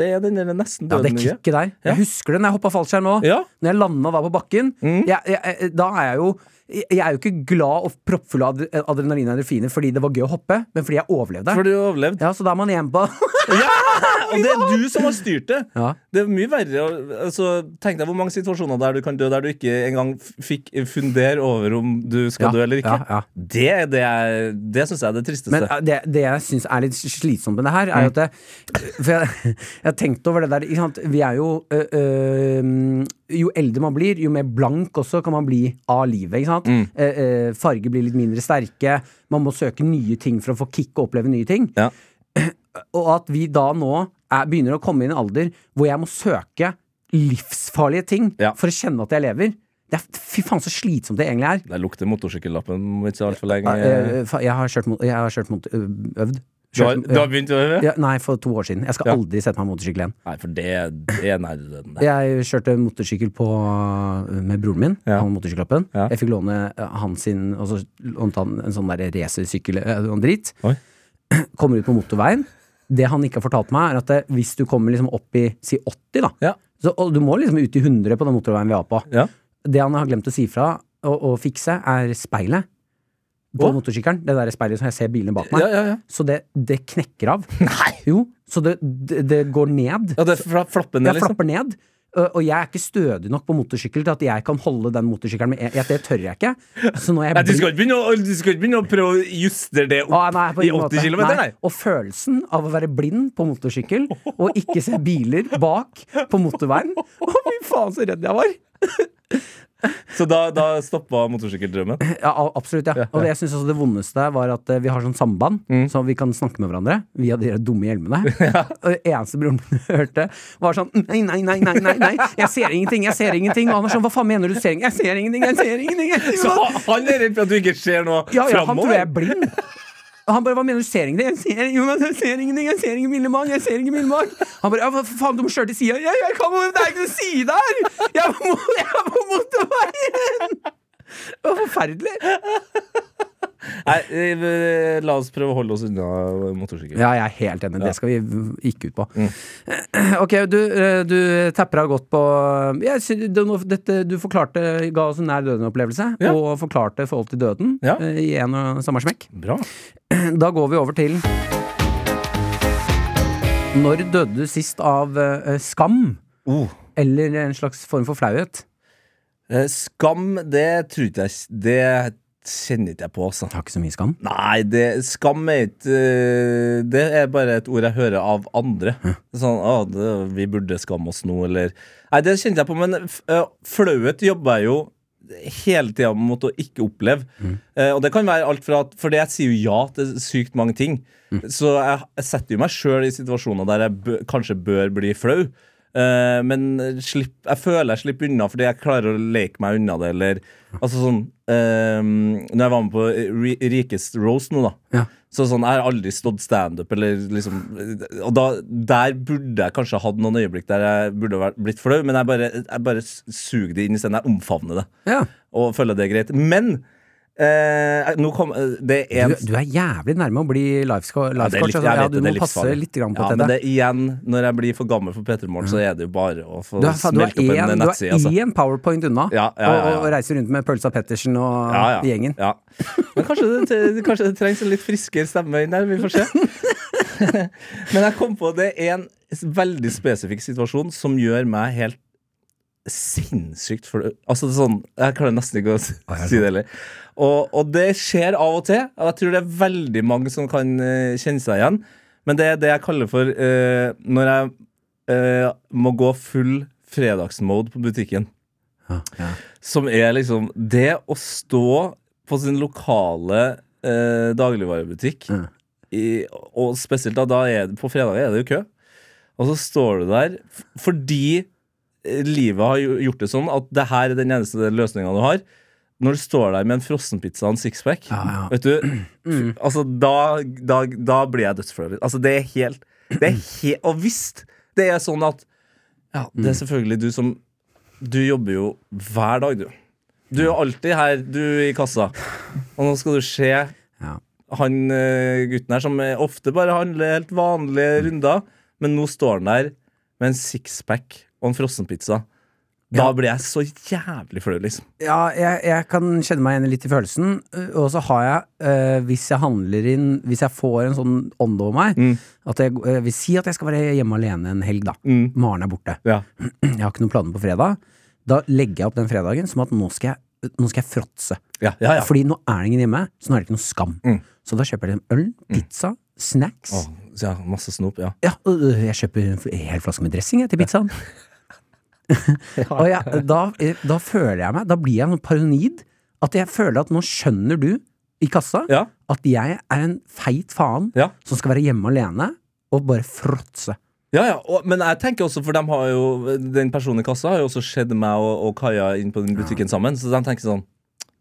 Det er den der nesten Ja, det døden kicket der. Ja. Jeg husker det når jeg hoppa fallskjerm òg. Ja. Når jeg landa var på bakken. Mm. Jeg, jeg, da er jeg jo Jeg er jo ikke glad og proppfull av adrenalin og endorfiner fordi det var gøy å hoppe, men fordi jeg overlevde. Fordi du overlevde. Ja, Så da er man igjen på Ja! Og det er du som har styrt det. Ja. Det er mye verre. Altså, tenk deg hvor mange situasjoner der du kan dø der du ikke engang fikk fundere over om du skal Ja, dø eller ikke. ja. Det, er det, er- det syns jeg er det tristeste. Men eh, det, det jeg syns er litt slitsomt med det her, er jo at det, For jeg, jeg har tenkt over det der? Vi er jo øh, ø, Jo eldre man blir, jo mer blank også kan man bli av livet. Ikke sant? Mm. Eh, eh, farger blir litt mindre sterke. Man må søke nye ting for å få kick og oppleve nye ting. Ja. Og at vi da nå er, begynner å komme inn i en alder hvor jeg må søke livsfarlige ting Ja. for å kjenne at jeg lever. Det er Fy faen, så slitsomt det egentlig er. Det lukter motorsykkellappen om ikke altfor lenge. Eh, Jeg har kjørt mot, jeg har kjørt øvd. Du, har, du har begynt å øve? ja, nei, for to år siden. Jeg skal Ja. aldri sette meg på motorsykkel igjen. Nei, for det, det er nær døden. Jeg kjørte motorsykkel på, med broren min. Ja. Han motorsykkellappen. Ja. Jeg fikk låne han sin, og så lånte han en sånn der racersykkel og en drit. Oi. Kommer ut på motorveien. Det han ikke har fortalt meg, er at det, hvis du kommer liksom opp i si 80, da Ja. så, Og du må liksom ut i 100 på den motorveien vi var på. Ja. Det han har glemt å si fra og, og fikse, er speilet på Å? motorsykkelen. Det der speilet som jeg ser bilene bak meg. Ja, ja, ja. Så det, det knekker av. Nei! Jo, så det, det, det går ned. Ja, det fla- flapper ned, liksom. flapper ned. Og jeg er ikke stødig nok på motorsykkel til at jeg kan holde den motorsykkelen med Det tør jeg ikke. Jeg Nei, du, skal ikke begynne å, du skal ikke begynne å prøve å justere det opp Å, nei, i 80 måte. km, nei. Og følelsen av å være blind på motorsykkel og ikke se biler bak på motorveien Å, fy faen, så redd jeg var! Så da, da stoppa motorsykkeldrømmen? Ja, absolutt, ja. Og det jeg synes også det vondeste var at eh, vi har sånn samband, Mm. så vi kan snakke med hverandre via de dumme hjelmene. Og det eneste broren min hørte, var sånn Nei, nei, nei, nei, nei, nei, jeg ser ingenting, jeg ser ingenting. Og han er sånn Hva faen mener du Jeg ser ingenting? Jeg ser ingenting, jeg ser ingenting. Så han er redd for at du ikke ser noe Ja, ja, han tror jeg er blind. Han bare, hva mener du, ser ingenting? Jeg ser, jeg ser ingenting, jeg ser ingen billig jeg ser ingen billig. Han bare, ja, hva faen, du må kjøre til siden. Jeg, jeg det er ikke noe side her! Er jeg er på motorveien! Det var forferdelig. Nei, eh, la oss prøve å holde oss unna motorsykkel. Ja, jeg er helt enig. Det skal vi ikke ut på. Mm. Ok, du, eh, du tapper av godt på synes, det, dette, Du forklarte, ga oss en nær døden-opplevelse, Ja. og forklarte forhold til døden Ja. eh, i en og samme smekk. Bra. Da går vi over til Når døde du sist av skam? Oh. Eller en slags form for flauhet? Skam, det tror ikke jeg Det kjenner ikke jeg på, altså. Har ikke så mye skam. Nei, det, skam er ikke eh, Det er bare et ord jeg hører av andre. Sånn, å, det, vi burde skamme oss nå, eller Nei, det kjente jeg på, men eh, flauhet jobber jeg jo hele tida mot å ikke oppleve. Eh, og det kan være alt fra at Fordi jeg sier jo ja til sykt mange ting. Så jeg, jeg setter jo meg sjøl i situasjoner der jeg bø, kanskje bør bli flau. Eh, men slipp, jeg føler jeg slipper unna fordi jeg klarer å leke meg unna det, eller Altså sånn uh, Når jeg var med på Ri- Rikest Rose nå, da. Ja. Så sånn, Jeg har aldri stått standup, eller liksom Og da, der burde jeg kanskje hatt noen øyeblikk der jeg burde blitt flau, men jeg bare, jeg bare suger det inn i stedet. Jeg omfavner det Ja. og føler det er greit. Men eh, kom, eh, det er Du, en du er jævlig nærme å bli Ja, lifecoach. litt- altså. Ja, du må passe litt grann på ja, det. det igjen, når jeg blir for gammel for Peter Morgen, så er det jo bare å få Du en nettside. du er smelt opp en én. Altså. powerpoint unna Ja, ja, ja, ja. Og, og reiser rundt med Pølsa Pettersen og Ja, ja, gjengen. Ja. Men kanskje det, kanskje det trengs en litt friskere stemme inn der. Vi får se. Men jeg kom på det er en veldig spesifikk situasjon som gjør meg helt sinnssykt for Altså det er sånn Jeg klarer nesten ikke å si det heller. Og, og det skjer av og til. Og jeg tror det er veldig mange som kan uh, kjenne seg igjen. Men det er det jeg kaller for uh, når jeg uh, må gå full fredagsmode på butikken. Ja, ja. Som er liksom det å stå på sin lokale dagligvarebutikk, Ja. i, og spesielt da, da er på fredager er det jo kø, og så står du der fordi livet har gjort det sånn at det her er den eneste løsninga du har. Når du står der med en frossenpizza og en sixpack, Ja, ja. vet du f- Altså, da, da, da blir jeg dødsflau. Altså, det er helt det er he Og hvis det er sånn at Ja, det er selvfølgelig du som Du jobber jo hver dag, du. Du er alltid her, du i kassa. Og nå skal du se Ja. han eh, gutten her som ofte bare handler helt vanlige runder, men nå står han der med en sixpack og en frossenpizza. Da blir jeg så jævlig flau, liksom. Ja, jeg, jeg kan kjenne meg igjen litt i følelsen. Og så har jeg, øh, hvis jeg handler inn Hvis jeg får en sånn ånde over meg Mm. At jeg øh, vil si at jeg skal være hjemme alene en helg, da. Mm. Maren er borte. Ja. Jeg har ikke noen planer på fredag. Da legger jeg opp den fredagen som at nå skal jeg, nå skal jeg fråtse. Ja, ja, ja. Fordi nå er det ingen hjemme, så nå er det ikke noe skam. Mm. Så da kjøper jeg en øl, pizza, snacks. Åh, ja, masse snop, ja. Ja, jeg kjøper en hel flaske med dressing jeg, til pizzaen. og jeg, da, da føler jeg meg Da blir jeg paranoid. At jeg føler at nå skjønner du i kassa Ja, at jeg er en feit faen ja. som skal være hjemme alene og bare fråtse. Ja, ja, og, men jeg tenker også, for de har jo den personen i kassa har jo også sett meg og, og Kaja inn på den butikken sammen, så de tenker sånn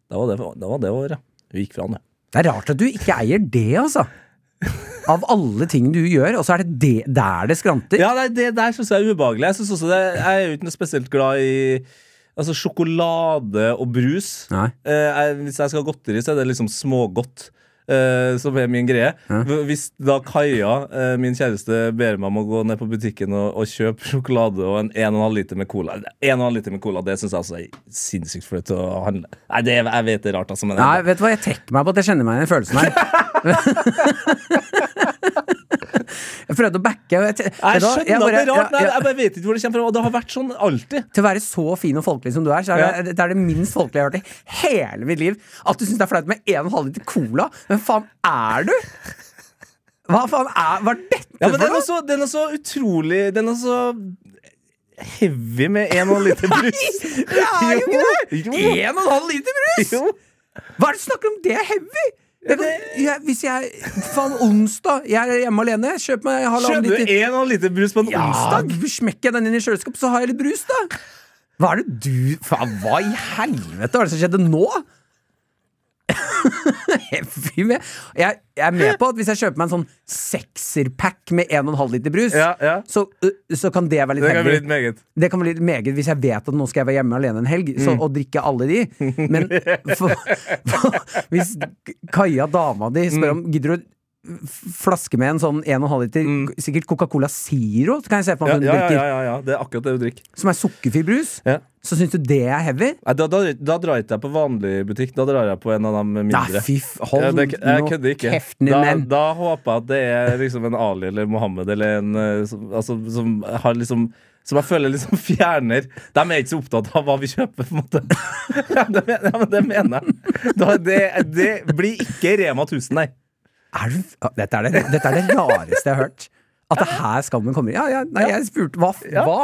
Det var det, det, var det året. Hun gikk fra han, ja. Det er rart at du ikke eier det, altså. Av alle ting du gjør, og så er det, det der det skranter. Ja, det, det der syns jeg er ubehagelig. Jeg, synes også det, jeg er jo ikke noe spesielt glad i Altså sjokolade og brus. Nei. Eh, jeg, hvis jeg skal ha godteri, så er det liksom smågodt. Eh, som er min greie. Hvis da Kaja, eh, min kjæreste, ber meg om å gå ned på butikken og, og kjøpe sjokolade og en 1,5 liter med cola En og en halv liter med cola, Det syns jeg altså er sinnssykt flaut å handle. Nei, det, jeg vet det er rart, altså. Men Nei, vet du hva, jeg trekker meg på at jeg kjenner meg igjen i følelsen her. jeg prøvde å backe. Jeg, Jeg, jeg skjønner jeg det er rart, Nei, jeg- bare vet ikke hvor det kommer fra. Og det har vært sånn alltid. Til å være så fin og folkelig som du er, så er det, det er det minst folkelige jeg har hørt i hele mitt liv. At du syns det er flaut med 1,5 liter cola. Hvem faen er du? Hva faen er Hva er dette Ja, men for noe? så, den er så utrolig Den er så heavy med 1,5 liter brus. Nei, Det er jo ikke det! En og en halv liter brus! Jo. Hva er det du snakker om? Det er heavy! Jeg jeg, hvis jeg Faen, onsdag, jeg er hjemme alene. Kjøp meg halvannen Kjøper du en 1,5 liter brus på en Ja, onsdag? smekker jeg den inn i kjøleskapet, så har jeg litt brus, da. Hva er det du Faen, hva i helvete var det som skjedde nå? Fy med. Jeg, jeg er med på at hvis jeg kjøper meg en sånn sekserpack med 1,5 liter brus, Ja, ja. så, uh, så kan det være litt Det kan bli litt meget. Det kan bli litt meget hvis jeg vet at nå skal jeg være hjemme alene en helg så, Mm. og drikke alle de. Men for, for, hvis Kaja, dama di, spør om Gidder du flaske med en sånn 1,5 liter Sikkert Coca-Cola Zero, så kan jeg se for meg Ja, ja, ja, ja, ja, det er akkurat det du drikker. Som er sukkerfri brus. Ja. Så syns du det er heavy? Nei, da, da, da drar ikke jeg på vanlig butikk, da drar jeg på en av de mindre. Nei, fy. Hold Ja, det, jeg kødder ikke. Da, da håper jeg at det er liksom en Ali eller Mohammed eller en eh, som, altså, som har liksom som jeg føler liksom fjerner De er ikke så opptatt av hva vi kjøper, på en måte. Ja, det, men- ja, men det mener jeg. Da, det, det blir ikke Rema 1000, nei. Er du, dette, er det, dette er det rareste jeg har hørt. At det her skammen kommer ja, ja, Nei, jeg spurte hva, hva?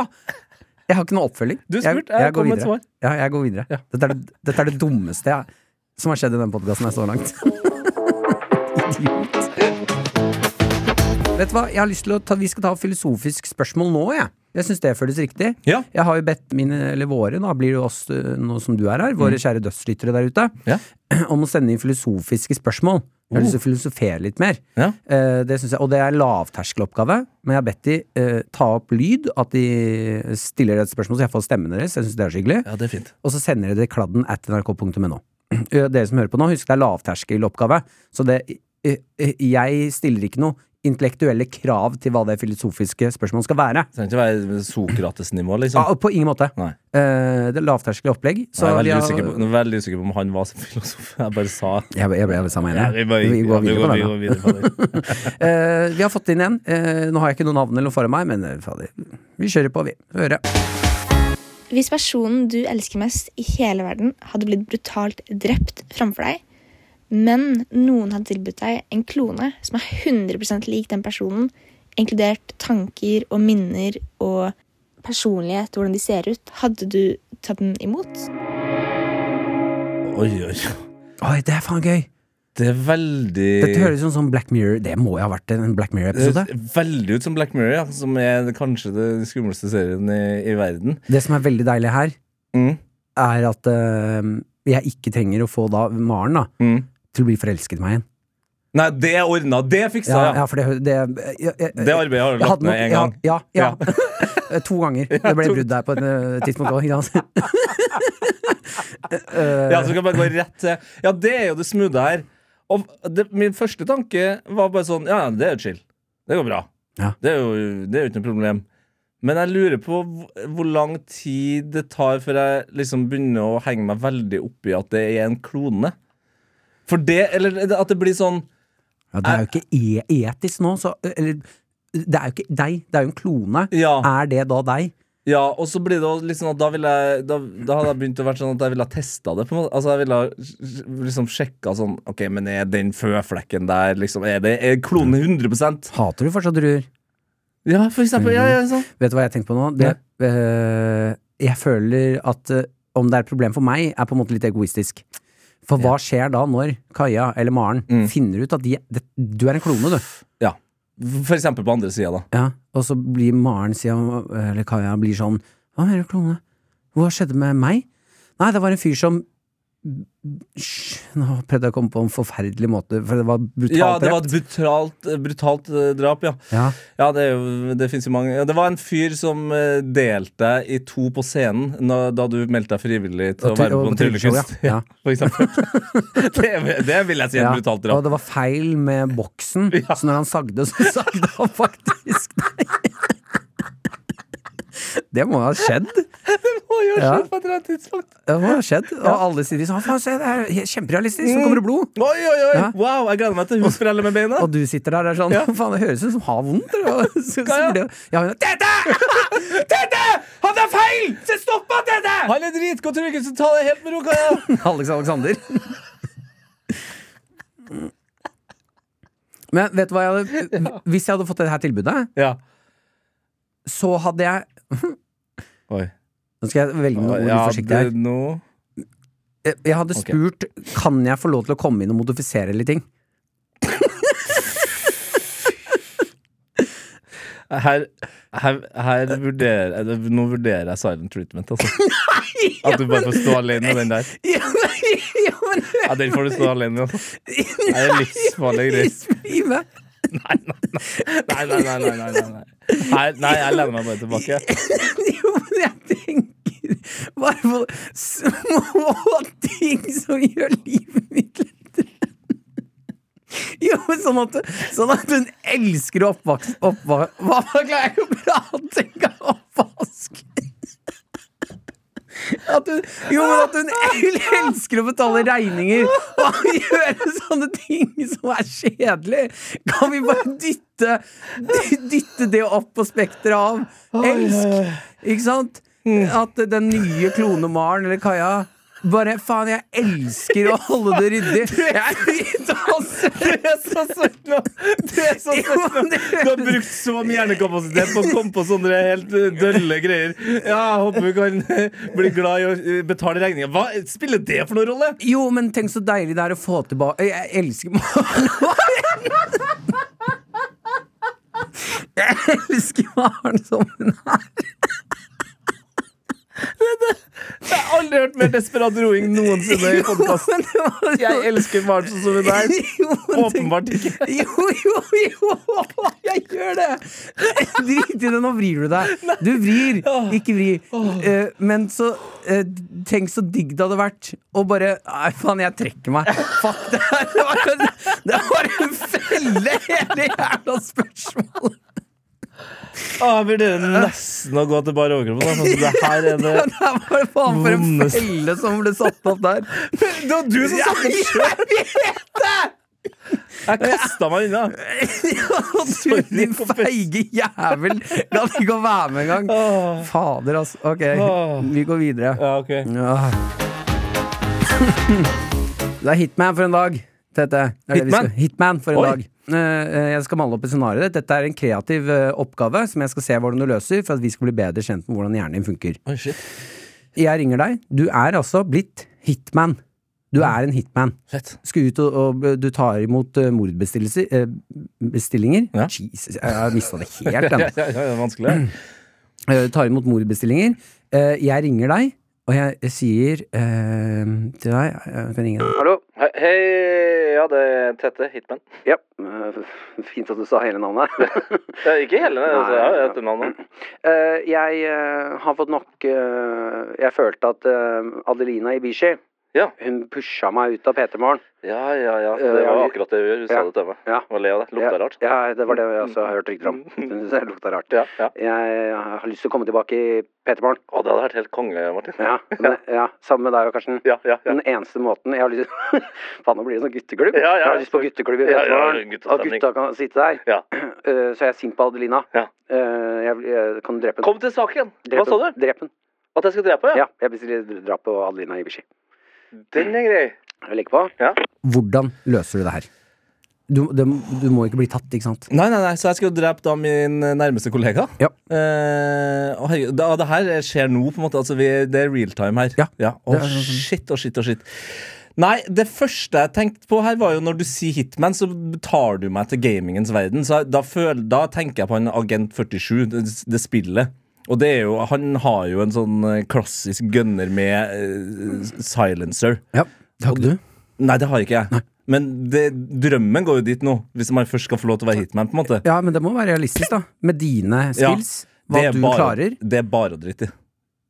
Jeg har ikke noe oppfølging. Du spurte, jeg går med et videre. svar. Ja, jeg går videre. Ja. Dette, er det, dette er det dummeste jeg, som har skjedd i den podkasten så langt. Idiot. Vet du hva, jeg har lyst til å ta, Vi skal ta filosofisk spørsmål nå, jeg. Jeg syns det føles riktig. Ja. Jeg har jo bedt mine, eller våre, da blir det oss øh, nå som du er her, våre kjære dødslyttere der ute, Mm. Ja. om å sende inn filosofiske spørsmål. Jeg har lyst til å filosofere litt mer. Ja. Eh, det jeg, og det er lavterskeloppgave, men jeg har bedt de eh, ta opp lyd, at de stiller et spørsmål så jeg får stemmen deres. Jeg synes det er så hyggelig. Ja, det er fint. Og så sender de det kladden at nrk.no. dere som hører på nå, husk det er lavterskeloppgave. Så det, ø, ø, jeg stiller ikke noe intellektuelle krav til hva det filosofiske spørsmålet skal være. Det trenger ikke være Sokrates-nivå, liksom. Ah, på ingen måte. Nei. Uh, det er lavterskelig opplegg. Så jeg er vi veldig, har- usikker på, veldig usikker på om han var filosof. Jeg bare sa Jeg, jeg ble sammen Ja, enig. vi, går videre på den, det. Eh, vi har fått inn en. Uh, nå har jeg ikke noe navn eller noe foran meg, men fader, vi kjører på, vi. Høre. Hvis personen du elsker mest i hele verden, hadde blitt brutalt drept framfor deg, men noen hadde tilbudt deg en klone som er 100% lik den personen, inkludert tanker og minner og personlighet, hvordan de ser ut, hadde du tatt den imot? Oi, oi. Oi, det er faen gøy! Det er veldig Dette høres ut som Black Mirror. Det må jo ha vært en Black Mirror-episode. veldig ut som Black Mirror, ja, som er kanskje den skumleste serien i, i verden. Det som er veldig deilig her, Mm. er at uh, jeg ikke trenger å få da Maren da, Mm. Til å bli forelsket i meg igjen. Nei, det ordna! Det fiksa Ja, jeg! ja, for det, det, jeg, jeg, Det arbeidet har du lagt ned én gang. Ja, ja, ja. to ganger. Det ble brudd der på et eh, tidspunkt òg, Ja, så kan jeg bare gå rett til Ja, det er jo det smoothe her. Og det, min første tanke var bare sånn Ja, det er jo chill. Det går bra. Ja. Det, er jo, det er jo ikke noe problem. Men jeg lurer på hvor- hvor lang tid det tar før jeg liksom begynner å henge meg veldig opp i at det er en klone. For det, eller at det blir sånn ja, det er jo ikke e etisk nå, så Eller det er jo ikke deg, det er jo en klone. Ja. Er det da deg? Ja, og så blir det også sånn at da ville jeg Da, da hadde jeg begynt å være sånn at jeg ville ha testa det. på en måte Altså jeg ville liksom sjekka sånn Ok, men er den føflekken der liksom Er det er klonen 100% Hater du fortsatt druer? Ja, for eksempel. Ja, ja, sånn. Vet du hva jeg tenker på nå? Det, eh, jeg føler at øh, om det er et problem for meg, er på en måte litt egoistisk. For hva skjer da når Kaja eller Maren Mm. finner ut at de, det, du er en klone, du? Ja. For eksempel på andre sida, da. Ja, og så blir Maren, sida, eller Kaja, blir sånn Hva mener du, klone? Hva skjedde med meg? Nei, det var en fyr som Nå prøvde jeg å komme på en forferdelig måte, for det var brutalt Ja, det var et brutalt, brutalt eh, drap, ja. Ja. Ja, det, jo, det finnes jo mange ja, Det var en fyr som eh, delte i to på scenen da du meldte deg frivillig til Og å være og på en tryllekunst. ja. For eksempel. det, det vil jeg si er et brutalt og det var feil med boksen, så når han sagde, så sagde han faktisk deg. Det må ha skjedd. Å, gjør Ja. sånn på et eller annet tidspunkt. Det må ha skjedd. Og alle sier sånn Faen, se, det er kjemperealistisk. Nå kommer det blod. Oi, oi, oi! Ja. Wow, jeg gleder meg til husforeldre med beina. Og du sitter der og er sånn Faen, det høres ut som har vondt. hva? Så, så Ja, ja. blir det- ja, Tete! Tete! Han er feil! Se, stopp han, Tete! Han er dritgod tryllekunst, så ta det helt med ro. Kaja. Alex Alexander. Men vet du hva jeg hadde Hvis jeg hadde fått det her tilbudet, Ja. så hadde jeg Oi. Nå skal jeg velge noen ord Ja, forsiktig her. No. Jeg hadde spurt spurt Kan jeg få lov til å komme inn og modifisere litt ting. Her, her, her vurderer jeg Nå vurderer jeg silent treatment, altså. At du bare får stå alene med den der. Ja, men Ja, Den får du stå alene med. Altså. Det er livsfarlig greier. Nei, nei, nei. Nei, nei, nei, nei, nei, jeg lener meg bare tilbake. Jo, men jeg tenker bare på små ting som gjør livet mitt lettere. Jo, men sånn at, sånn at hun elsker oppvask... Oppva, hva klarer jeg ikke å prate engang? Oppvask. At hun, jo, men at hun elsker å betale regninger og gjøre sånne ting som er kjedelig. Kan vi bare dytte, dytte det opp på spekteret av elsk? Ikke sant? At den nye klonemaren eller Kaja bare faen, jeg elsker å holde det ryddig. Jeg begynte er så søt nå! Det er så Jo, nå! Du har brukt så mye hjernekapasitet på å komme på sånne helt dølle greier. Ja, jeg håper vi kan bli glad i å eh, betale regninger. Hva spiller det for noen rolle? Jo, men tenk så deilig det er å få tilbake Jeg elsker. Jeg elsker Maren som hun er. Jeg har aldri hørt mer desperat roing noensinne i podkasten. Jeg elsker barn sånn som hun tenk- Åpenbart ikke. Jo, jo, jo! Jeg gjør det! Drit i det, nå vrir du deg. Du vrir, ikke vri. Eh, men så eh, Tenk så digg det hadde vært å bare Nei, faen, jeg trekker meg. Fuck, det her det var det var en felle, hele jævla spørsmålet. Ah, jeg vurderer nesten å gå til bar overkropp. sånn Det her er det Det var faen for en Vondeste. felle som ble satt opp der. Det var du som satte den sjøl! Jeg vet det! Jeg kasta meg unna. Du, din feige jævel! La Gadd ikke å være med engang. Åh. Fader, altså. Ok, Åh. vi går videre. Ja, ok. Ja. Det er Hitman for en dag, Tete. Det er det vi Hitman? Hitman for en Oi. dag. Eh, Jeg skal male opp et scenario. Dette er en kreativ eh, oppgave som jeg skal se hvordan du løser, for at vi skal bli bedre kjent med hvordan hjernen din funker. Oh, shit. Jeg ringer deg. Du er altså blitt hitman. Du er en hitman. Fett. Skal ut og, og du tar imot uh, mordbestillinger. eh. Ja. Jesus, jeg har mista det helt. Ja, ja, ja, det er vanskelig. Eh, tar imot mordbestillinger. Eh, jeg ringer deg, og jeg, sier eh, til deg Jeg kan ringe deg. Hallo? Hei, ja, det er Tette Hitman. Ja. eh, Fint at du sa hele navnet. ikke hele, altså, jeg har etternavnet. Eh, jeg eh, har fått nok Jeg følte at Adelina Ibishi Ja. Hun pusha meg ut av P3 Morgen. Ja, ja, ja. Det var akkurat det hun gjorde. Hun sa det til meg. Ja. Og le av det. ja, Ja, det var det jeg også har hørt rykter om. Det lukta rart. Ja, ja. Jeg har lyst til å komme tilbake i P3 Morgen. Å, det hadde vært helt konge, Martin. Ja, men, ja, sammen med deg og Karsten. Ja, ja. Den eneste måten Jeg har lyst Faen, nå blir det sånn gutteklubb. Ja, ja, jeg har lyst på gutteklubb i Ja, P3 ja, Morgen. guttastemning. gutta kan sitte der. Ja. Eh, så jeg er sint på Adelina. Ja. Eh, jeg, jeg, kan drepe henne? Kom til saken. Drepen. Hva sa du? Drep henne. At jeg skal drepe? Ja, jeg bestiller drap på Adelina Ibishi. Den er grei. Jeg legger på. Hvordan løser du det her? Du, det, du må ikke bli tatt, ikke sant? Nei, nei, nei, så jeg skal jo drepe da min nærmeste kollega. Ja. Eh, og herregud, da, det her skjer nå, på en måte. Altså, vi, det er real time her. Ja. Å, Det er sånn- shit og shit og shit. Nei, det første jeg tenkte på her, var jo når du sier Hitman, så tar du meg til gamingens verden. Så da, føl, da tenker jeg på en Agent 47, det, det spillet. Og det er jo, han har jo en sånn eh, klassisk gunner med uh, silencer. Ja. Det har ikke du? Nei, det har ikke jeg. Men det, drømmen går jo dit nå, hvis man først skal få lov til å være hitman. på en måte Ja, men det må være realistisk, da. Med dine skills. Hva er du bare, klarer. Det er bare å drite i.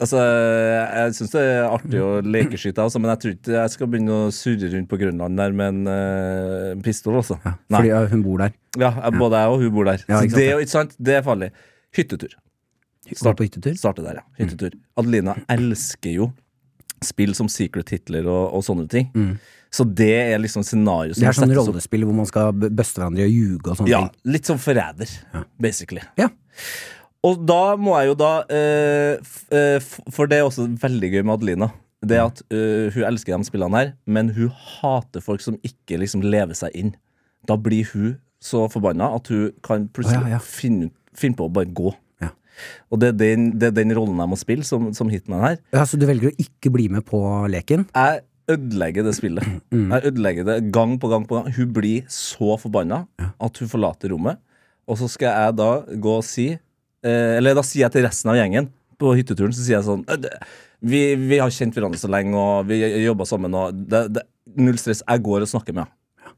Altså, Jeg syns det er artig å lekeskyte, altså, men jeg tror ikke jeg skal begynne å surre rundt på Grønland der med en uh, pistol. altså Ja, Fordi ja, hun bor der. Ja, Både jeg og hun bor der. Ja, det, jo ikke sant? det er farlig. Hyttetur. Går på hyttetur. Starte der, ja. Hyttetur. Adelina elsker jo spill som Secret Hitler og, og sånne ting. Så det er liksom scenarioet Det er sånn rollespill hvor man skal bøste hverandre og ljuge og sånne Ja, ting. litt som forræder, basically. Ja. Og da må jeg jo da eh, eh, For det er også veldig gøy med Adelina. Det at eh, Hun elsker de spillene her, men hun hater folk som ikke liksom lever seg inn. Da blir hun så forbanna at hun kan plutselig oh, ja, ja. Finne, finne på å bare gå. Ja. Og det er den, det er den rollen jeg må spille som, som hitman her. Ja, Så du velger å ikke bli med på leken? Jeg ødelegger det spillet. Mm. Jeg ødelegger det gang på gang på gang. Hun blir så forbanna at hun forlater rommet. Og så skal jeg da gå og si eh, Eller da sier jeg til resten av gjengen på hytteturen Så sier jeg sånn «Øh, vi, vi har kjent hverandre så lenge, og vi jobber sammen, og det, det, null stress. Jeg går og snakker med henne.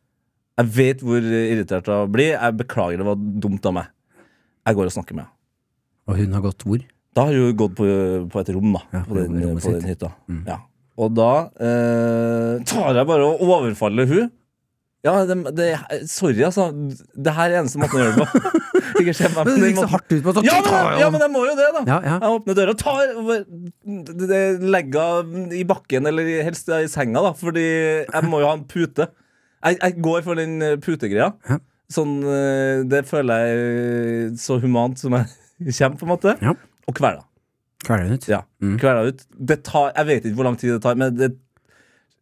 Jeg vet hvor irritert hun blir. Jeg beklager, det var dumt av meg. Jeg går og snakker med henne. Og hun har gått hvor? Da har hun gått på, på et rom, da. Ja, på, den, på den hytta. Ja. Og da eh, tar jeg bare og overfaller hun Ja, det, det, sorry, altså. Det her er eneste måten å gjøre det på. Ikke meg Men det gikk så hardt ut på Ja men, ja, men jeg må jo det, da. Ja, ja. Jeg åpner døra, og- tar legger henne i bakken, eller helst i senga, da, fordi jeg må jo ha en pute. Jeg, jeg går for den eh, putegreia. Sånn, eh, det føler jeg eh, så humant som jeg kommer, på en måte. Ja. Og kveler. Kveler ut? Ja, Mm. kveler ut. Det tar, jeg vet ikke hvor lang tid det tar, men det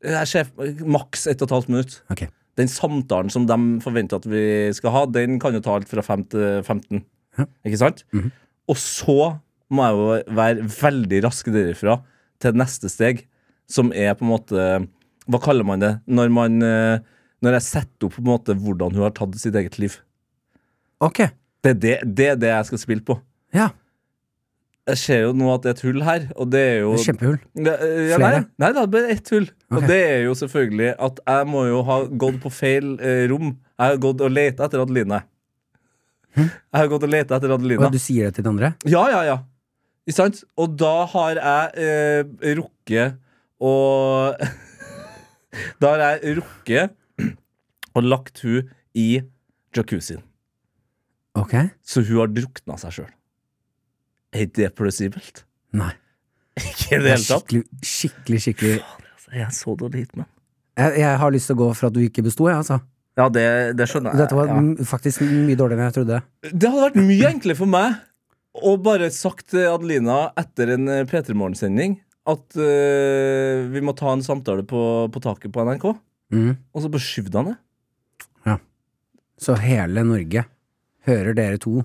jeg ser maks ett og et halvt minutt. Okay. Den samtalen som de forventer at vi skal ha, den kan jo ta alt fra 5 til 15. Ja. Ikke sant? Mhm. Og så må jeg jo være veldig rask derifra til neste steg, som er på en måte Hva kaller man det? Når man eh, Når jeg setter opp på en måte hvordan hun har tatt sitt eget liv. Ok. Det er det, det, er det jeg skal spille på. Ja. Jeg ser jo nå at det er et hull her, og det er jo Det er Kjempehull. Ja, eh, ja, nei, nei, det er bare ett hull. Okay. Og det er jo selvfølgelig at jeg må jo ha gått på feil eh, rom. Jeg har gått og leita etter Adeline. Jeg har gått og leta etter Adeline. Og du sier det til den andre? Ja, ja, ja. Ikke sant? Og da har jeg eh, rukket å Da har jeg rukket og lagt hun i jacuzzien. Ok. Så hun har drukna seg sjøl. Er det plausibelt? Nei. Ikke i det Det hele tatt. skikkelig, skikkelig, skikkelig Jeg er så dårlig hitman. jeg, jeg har lyst til å gå for at du ikke besto, jeg, altså. Ja, det, det skjønner jeg. Dette var ja. faktisk mye dårligere enn jeg trodde. Det hadde vært mye enklere for meg å bare sagt til Adelina etter en eh, P3 Morgen-sending at uh, vi må ta en samtale på, på taket på NRK, Mm. og så bare skyvde han ned. Så hele Norge hører dere to.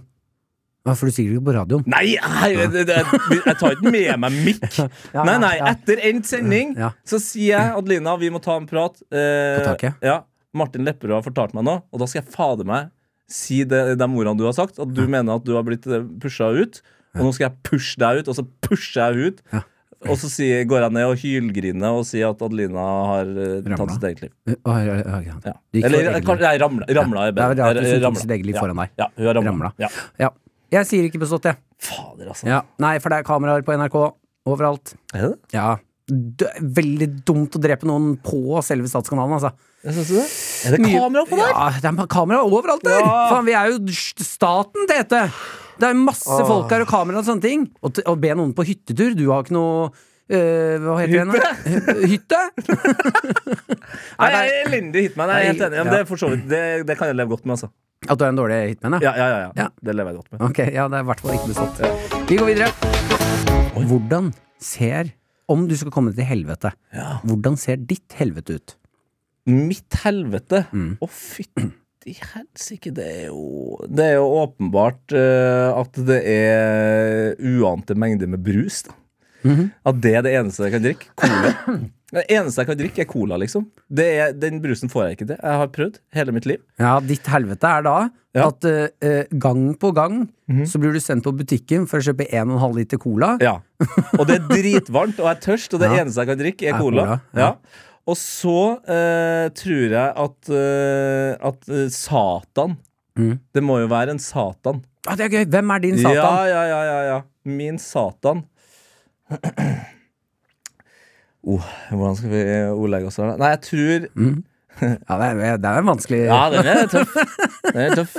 Ja, for du sier det ikke på radioen. Nei, jeg, jeg, jeg, jeg tar ikke med meg mikk. Nei, nei, etter endt sending så sier jeg Adelina, vi må ta en prat. Eh, På taket? Ja, Martin Lepperød har fortalt meg noe, og da skal jeg fader meg si det, de ordene du har sagt. At du mener at du har blitt pusha ut, og nå skal jeg pushe deg ut, og så pusher jeg ut. Og så sier, går jeg ned og hylgriner og sier at Adelina har eh, tatt sitt eget liv. Uh, ja, ja, Eller egen jeg, kan- ramla, ramla er Det er rart sitt eget liv foran deg. Ja, hun har ramla. Ja. Ja. Jeg sier ikke bestått, jeg. Fader, altså. Ja. Nei, for det er kameraer på NRK overalt. Er det? Ja. Er veldig dumt å drepe noen på selve statskanalen, altså. Er det kamera på der? Ja, det er kamera overalt der! Ja. Faen, vi er jo staten, Tete! Det er masse folk her og kamera og sånne ting. Og å be noen på hyttetur Du har ikke noe Uh, Hva heter det? nå? Hytte? Nei, er elendig hitman. Jeg er helt enig. Ja, det, vidt, det, det kan jeg leve godt med, altså. At du er en dårlig hitman, ja? Ja, ja, ja. Det lever jeg godt med. Okay, ja, det er i hvert fall ikke bestått. Vi går videre. Hvordan ser Om du skal komme til helvete, Ja. hvordan ser ditt helvete ut? Mitt helvete. Å, Mm. fytti helsike, det er jo Det er jo åpenbart uh, at det er uante mengder med brus, da. Mhm. At det er det eneste jeg kan drikke. Cola. Det eneste jeg kan drikke, er cola, liksom. Det er, den brusen får jeg ikke til. Jeg har prøvd hele mitt liv. Ja, ditt helvete er da Ja. at eh, gang på gang Mhm. så blir du sendt på butikken for å kjøpe 1,5 liter cola. Ja. Og det er dritvarmt, og jeg er tørst, og det Ja. eneste jeg kan drikke, er Er cola. cola, ja. Og så eh, tror jeg at, eh, at eh, Satan Mm. Det må jo være en Satan. Ah, det er gøy! Hvem er din satan? Ja, ja, ja, ja, ja. Min Satan. oh, hvordan skal vi ordlegge oss her? da? Nei, jeg tror Mm. Ja, det er, det er vanskelig. Ja, den er tøff. Den er tøff.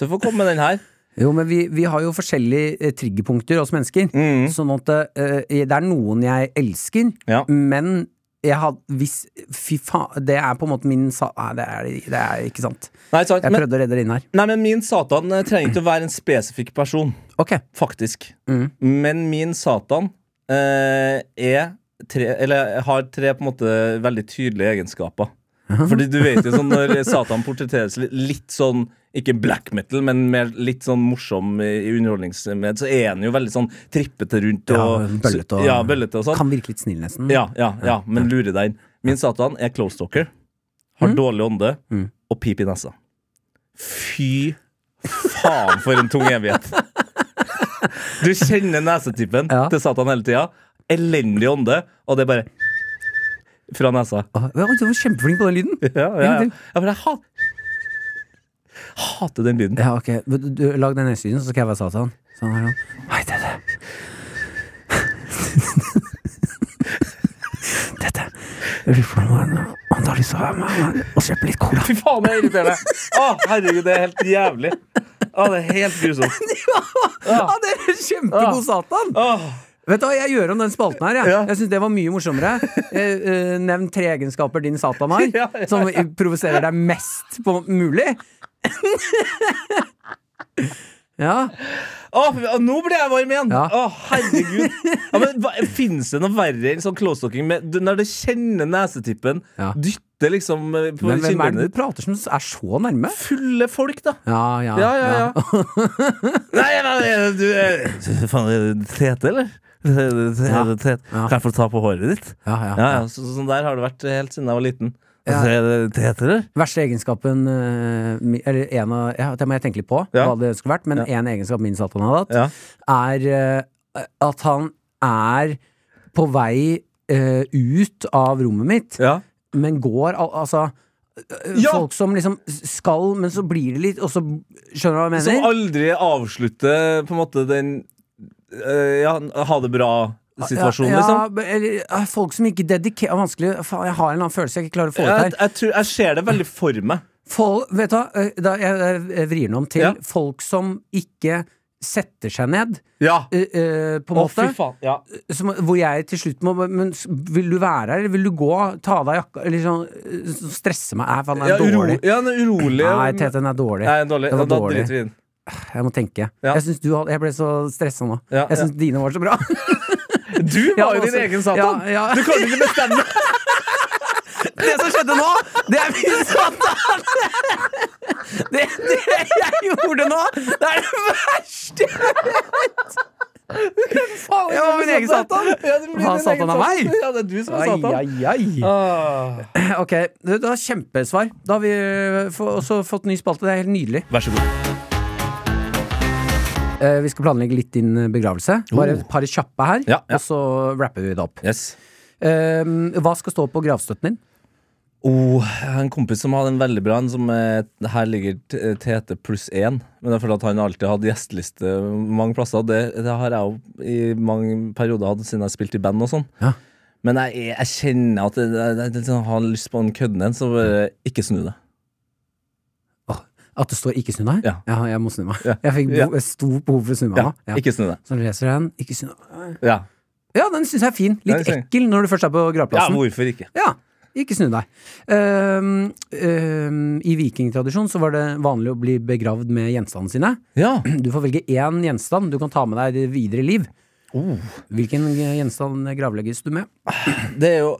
Tøff å komme med den her. Jo, men vi, vi har jo forskjellige eh, triggerpunkter oss mennesker. Mm. Sånn at eh, det er noen jeg elsker, Ja. men jeg had, hvis Fy faen, det er på en måte min sa... Nei, det er, det er ikke sant. Nei, sant. Jeg Men, prøvde å redde det inn her. nei, men min Satan eh, trenger ikke å være en spesifikk person. Ok. Faktisk. Mm. Men min Satan eh, er tre, Eller har tre på en måte veldig tydelige egenskaper. Fordi du vet jo sånn når Satan portretteres litt sånn ikke black metal, men mer litt sånn morsom i underholdningsmed, så er han jo veldig sånn trippete rundt Ja, og bøllete og- ja, bøllete og sånn. Kan virke litt snill, nesten. Ja, ja, ja, men lurer deg inn. Min Satan er close talker, har dårlig ånde Mm. og pip i nesa. Fy faen, for en tung evighet. Du kjenner nesetippen Ja. til Satan hele tida. Elendig ånde, og det er bare fra nesa. Å, Du var kjempeflink på den lyden. Ja, ja, ja. ja men jeg hater den lyden. Ja, ok. Du, du, lag den neselyden, så skal jeg være satan. Sånn her sånn. Hei, Tete. Tete. Jeg lurer på om du har lyst til å være med og kjøpe litt cola. Fy faen, det er irriterende. Å, herregud, det er helt jævlig. Å, det er helt grusomt. Ja, det er en kjempegod satan! Åh. Vet du hva, Jeg gjør om den spalten her. Jeg, Ja. jeg synes det var mye morsommere. Eh, eh, nevn tre egenskaper din satan har, som provoserer deg mest på mulig. ja. Å, nå ble jeg varm igjen! Ja. Å, herregud. Ja, men Fins det noe verre enn sånn talking med, du- kjenner nesetippen? Ja. Dytter liksom eh, på Men hvem er det du prater som er så nærme? Fulle folk, da. Ja, ja, Ja, ja, ja. Nei, eh, du er Faen, Tete, eller? Er. Kan jeg få ta på håret ditt? Ja, ja, Ja, ja, så, Sånn der har det vært helt siden jeg var liten. Ja. Er det heter det? Verste egenskapen eh, Eller en av ja, Det må jeg tenke litt på, Ja. hva det skulle vært. Men Ja. en egenskap min satan hadde hatt, Ja. er eh, at han er på vei uh, ut av rommet mitt, Ja. men går al altså Ja! Folk som liksom skal, men så blir det litt Og så Skjønner du hva jeg mener? Som aldri avslutter på en måte den uh, Ja, ha det bra-situasjonen, ja, liksom. eller eh, folk som ikke dedikerer Vanskelig jeg har en annen følelse jeg ikke klarer å få ut her. jeg, tror, jeg ser det veldig for meg. Folk, vet du hva, eh, da, jeg, jeg vrir den om til Ja. folk som ikke setter seg ned, Ja. uh, uh, på en Å, måte. Ja. som, hvor jeg til slutt må Men vil du være her, eller vil du gå? Ta av deg jakka? Eller sånn så stresse meg? Nei, faen, den Ja, er uro, dårlig. ja, den er urolig. Nei, Tete, den er dårlig. Nei, dårlig. Den var Da dårlig. den. Jeg må tenke. Ja. Jeg synes du Jeg ble så stressa nå. Ja, jeg syns dine var så bra. Du Ja, var jo din egen Satan! Ja, ja. Du kan ikke bestemme! Det som skjedde nå, det er min satan! Det, det jeg gjorde nå, det er det verste jeg vet! Jeg var min egen satan. Ja, du Hva, Satan er meg? Ja, det er du som er Satan. ai, ai. Ah. Ok, det det var kjempesvar. Da har vi eh, også fått ny spalte. Det er helt nydelig. Vær så god. Eh, vi skal planlegge litt din eh, begravelse. Bare et par kjappe her, Ja, ja. og så rapper vi det opp. Yes. Eh, hva skal stå på gravstøtten din? Oh, jeg har en kompis som hadde en veldig bra en, som er, her ligger T- Tete pluss én. Men jeg føler at han alltid hadde gjesteliste mange plasser. Det, det har jeg jo i mange perioder hatt siden jeg spilte i band og sånn. Ja. Men jeg, jeg kjenner at jeg, jeg, jeg, jeg har lyst på en kødden en, så bare ikke snu det. At det står 'ikke snu deg'? Ja. jeg må snu meg. Ja. Jeg fikk Ja. stort behov for å snu meg Ja. Ja. Ikke snu deg. Så leser jeg den 'ikke snu deg'. Ja. Ja, den syns jeg er fin. Litt er ekkel når du først er på gravplassen. ja, hvorfor ikke? Ja, ikke snu deg. Um, um, I vikingtradisjon så var det vanlig å bli begravd med gjenstandene sine. Ja. Du får velge én gjenstand du kan ta med deg i det videre liv. Oh. Hvilken gjenstand gravlegges du med? Det er jo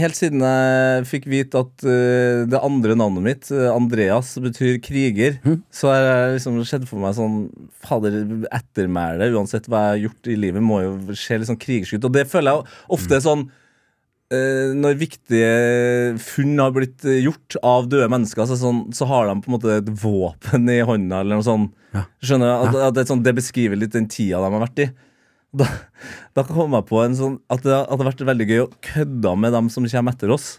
Helt siden jeg fikk vite at uh, det andre navnet mitt, eh, Andreas, betyr kriger, så har jeg liksom sett for meg sånn Fader, ettermælet, uansett hva jeg har gjort i livet, må jo se litt sånn krigersk ut. Og det føler jeg ofte er sånn uh, når viktige funn har blitt gjort av døde mennesker, så, sånn, så har de på en måte et våpen i hånda, eller noe sånt. Ja. Skjønner? At, at det, sånn, det beskriver litt den tida de har vært i. Da, da kom jeg på en sånn at det, hadde vært veldig gøy å kødde med dem som kommer etter oss.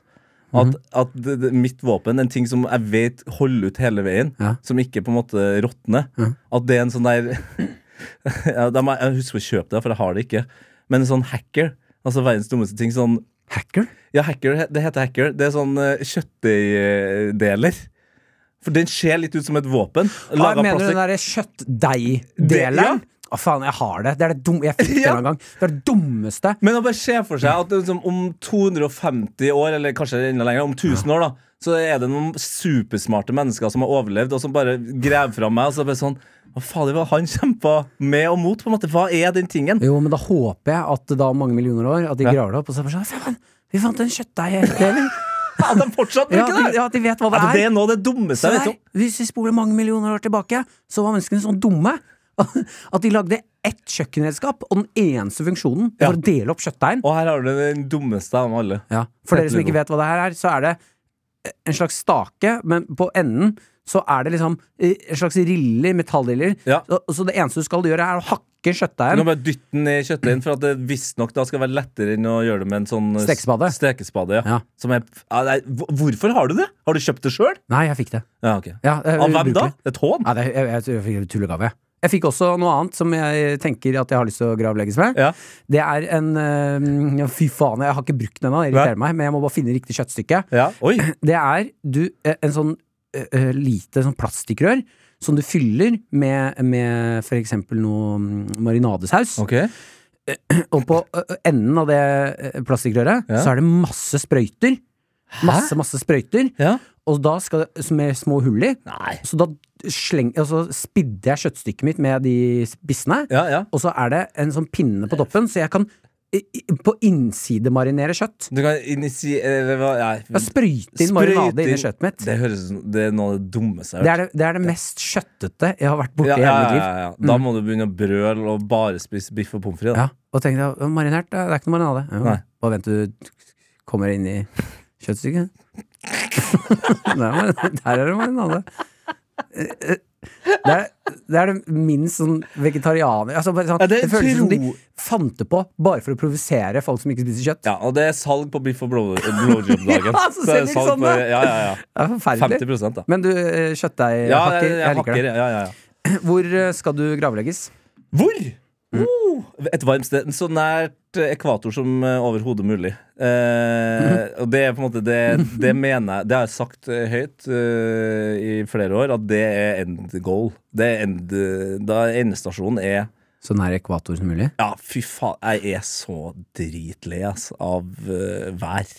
At, mm. at det, det, mitt våpen, en ting som jeg vet holder ut hele veien, Ja. som ikke på en måte råtner, Ja. at det er en sånn der ja, jeg, husker å kjøpe det, for jeg har det ikke. Men en sånn hacker, altså verdens dummeste ting, sånn Hacker? Ja, hacker, det heter hacker. Det er sånn uh, kjøttdeigdeler. For den ser litt ut som et våpen. Hva mener du den derre kjøttdeigdeleren? Å faen, jeg har det. Det er det dumme Jeg fikk det Ja. en gang. Det er det dummeste. Men å bare se for seg at liksom, om 250 år, eller kanskje enda lenger, om 1000 år, da, så er det noen supersmarte mennesker som har overlevd, og som bare graver fram meg. Og så bare sånn Hva faen var han kjempa med og mot? på en måte Hva er den tingen? Jo, men da håper jeg at da mange millioner år At de Ja. graver det opp, og så er det sånn Faen, vi fant en kjøttdeigdeler! At de fortsatt Ja, bruker de- det! ja, de vet hva det er. det er. noe det dummeste jeg vet om. hvis vi spoler mange millioner år tilbake, så var menneskene sånn dumme at de lagde ett kjøkkenredskap, og den eneste funksjonen Ja. var å dele opp kjøttdeigen. Og her har du den dummeste av alle. Ja. For dere som ikke vet hva det her er, så er det en slags stake, men på enden så er det liksom eh, en slags riller, metallriller. Ja. Så, så det eneste du skal gjøre, er å hakke kjøttdeigen. bare dytte den i kjøttdeigen, for at det visstnok skal være lettere enn å gjøre det med en sånn eh, Stekespade. stekespade ja. Ja. Som er, hvorfor har du det? Har du kjøpt det sjøl? Nei, jeg fikk det. Ja, okay. Ja, det er Av hvem da? Et hån? Nei, det, jeg, jeg, jeg fikk en tullegave. Jeg fikk også noe annet som jeg tenker at jeg har lyst til å gravlegges med. Ja. Det er en øh, Fy faen, jeg har ikke brukt den ennå, det irriterer meg, men jeg må bare finne riktig kjøttstykke. ja. Oi. Det er du, eh, en sånn øh, lite sånn plastikkrør som du fyller med, med eksempel noe mm, marinadesaus. Ok. Og på enden av det plastikkrøret Ja. så er det masse sprøyter. Masse, masse sprøyter. Ja. Og da skal det, med små hull i. Nei. Så da sleng, altså spidder jeg kjøttstykket mitt med de bissene. Ja, ja. og så er det en sånn pinne på toppen, så jeg kan i- på innsidemarinere kjøtt. Du kan initiere hva ja. Jeg sprøyter inn Sprøyte marinade inn i kjøttet mitt. Det høres Det er noe av det dummeste jeg har hørt. det, det er det mest kjøttete jeg har vært borti Ja, i hele mitt ja, liv. ja, ja. Da må du begynne å brøle og bare spise biff og pommes frites. Ja, og tenk deg, marinert, det er ikke noe marinade. Ja. Bare vent du kommer inn i kjøttstykket. Der, er der er det marinade. Eh, eh, Det er, det er det minst sånn vegetarianer altså, bare sånn, Ja, det det, føles som de fant det på bare for å provosere folk som ikke spiser kjøtt. Ja, og det er salg på biff og blowjob-dagen. Ja, så Så er selger salg sånn, på-. Ja, ja, ja. Det er forferdelig. 50 da. Men du, kjøttdeighakker, kjøttdeig Ja, jeg, jeg, jeg liker det. Ja, ja, ja. Hvor eh, skal du gravlegges? Hvor? Oh, et varmt sted. Så nært eh, ekvator som eh, overhodet mulig. Eh, og det er på en måte det, det mener jeg Det har jeg sagt eh, høyt uh, i flere år, at det er end goal. Det er end, da endestasjonen er Så nær ekvator som mulig? Ja, fy faen, jeg er så dritlei av uh, vær.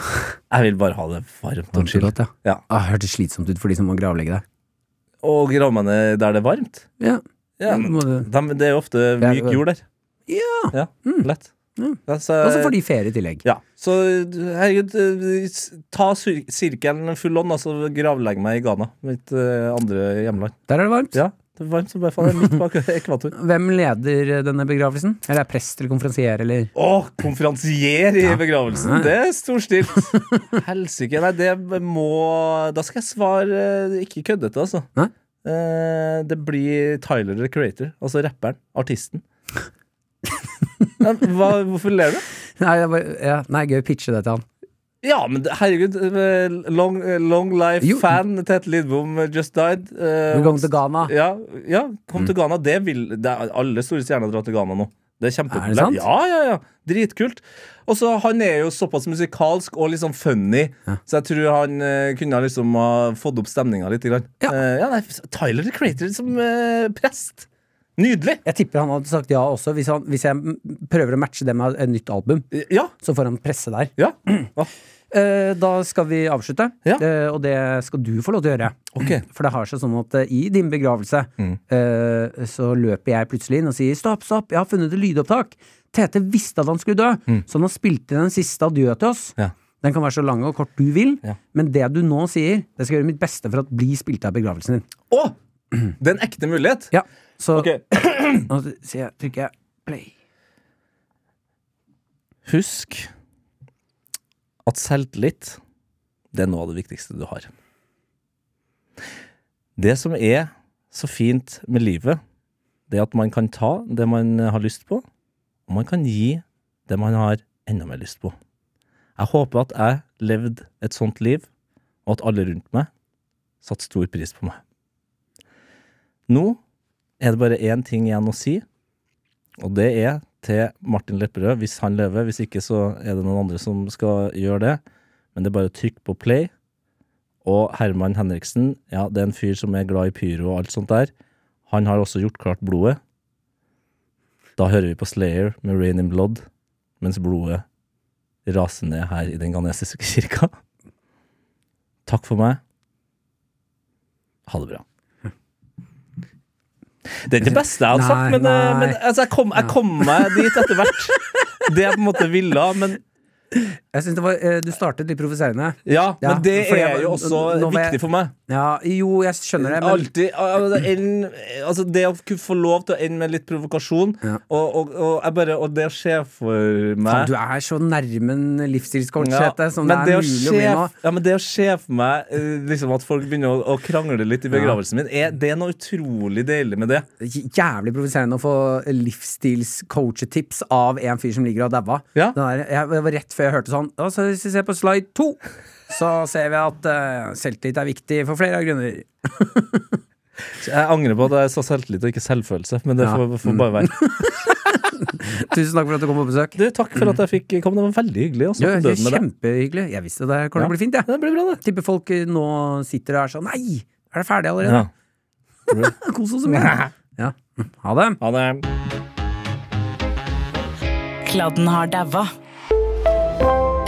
Jeg vil bare ha det varmt og chill. ja. Ja. Ah, hørtes slitsomt ut for de som må gravlegge deg. Og grave meg ned der det er varmt. Ja. Ja, dem- det er jo ofte myk jord der. ja. Ja, lett. Ja. Ja, så- Og så får de ferie i tillegg. Ja, så herregud, eh, ta sirkelen full on, altså gravlegg meg i Ghana, mitt eh, andre hjemland. Der er det varmt. Ja, det er varmt som bare faen, midt bak ekvator. Hvem leder denne begravelsen? Eller er prest eller konferansier eller Å, konferansier i Ja. begravelsen! Det er storstilt! Helsike. Nei, det må Da skal jeg svare eh, ikke køddete, altså. Nei? Eh, det blir Tyler the Creator, altså rapperen. Artisten. ja, hva, hvorfor ler du? Nei, bare, ja, nei, gøy å pitche det til han. Ja, men herregud. eh, Long, long life Jo. fan Tete Lidbom eh, just died. Eh, We're going to Ghana. Ja, ja kom til Ghana. Det vil det er, Alle store stjerner drar til Ghana nå. Det er Er det kjempepopulært. sant? Ja, ja, ja. Dritkult. Og så Han er jo såpass musikalsk og litt sånn funny, så jeg tror han eh, kunne ha liksom ha fått opp stemninga litt. Grann. Ja. Eh, ja, nei, Tyler the Creator som eh, prest. Nydelig! Jeg tipper han hadde sagt ja også, hvis, han, hvis jeg prøver å matche det med et nytt album. Ja. Så får han presse der. ja. Eh, da skal vi avslutte, Ja. eh, og det skal du få lov til å gjøre. Okay. For det har seg sånn at eh, i din begravelse Mm. eh, så løper jeg plutselig inn og sier stopp, stopp, jeg har funnet et lydopptak. Tete visste at han skulle dø, så han har spilt inn den siste adjø til oss. Mm. Ja. Den kan være så lang og kort du vil, Ja. men det du nå sier, det skal jeg gjøre mitt beste for at bli spilt av i begravelsen din. Å! Det er en ekte mulighet. Ja, så okay. nå jeg, trykker jeg play. Husk at selvtillit, det er noe av det viktigste du har. Det som er så fint med livet, det er at man kan ta det man har lyst på, og man kan gi det man har enda mer lyst på. Jeg håper at jeg levde et sånt liv, og at alle rundt meg satte stor pris på meg. Nå er det bare én ting igjen å si, og det er til Martin Lepperød, hvis han lever. Hvis ikke, så er det noen andre som skal gjøre det. Men det er bare å trykke på play. Og Herman Henriksen, ja, det er en fyr som er glad i pyro og alt sånt der. Han har også gjort klart blodet. Da hører vi på Slayer med Rain in Blood, mens blodet raser ned her i den ghanesiske kirka. Takk for meg. Ha det bra. Det er ikke det beste jeg hadde sagt, men, eh, men altså, jeg, kom, jeg kom meg dit etter hvert. Det jeg på en måte ville, men Jeg synes det var, eh, Du startet litt provoserende. Ja, Ja, men det er jo også jeg- viktig for meg. Ja, jo, jeg skjønner det, men Altid, altså, en- altså Det å kunne få lov til å ende med litt provokasjon, Ja. og, og, og, bare, og det å se for meg du er så nærmen livsstilscoach Ja, som det er å mulig å bli nå. Ja, men det å se for meg eh, liksom at folk begynner å, å krangle litt i begravelsen min, er, det er noe utrolig deilig med det. Jævlig provoserende å få livsstilscoachetips av en fyr som ligger og daua. Ja. Den der- jeg- Det var rett før jeg hørte sånn altså, Hvis vi ser på slide to, så ser vi at uh, selvtillit er viktig for flere av grunner. Jeg angrer på at jeg sa selvtillit og ikke selvfølelse, men det Ja. får, får bare være. Tusen takk for at du kom på besøk. Du, takk for at jeg fikk komme, det var veldig hyggelig Også, du, snakke døden kjempehyggelig. Jeg visste det kommer til å bli fint, jeg. Det blir bra, det. Tipper folk eh, nå sitter og er sånn Nei, er det ferdig allerede? Ja. Kos oss så mye. Ja. Ha det. Ha det. Kladden har daua.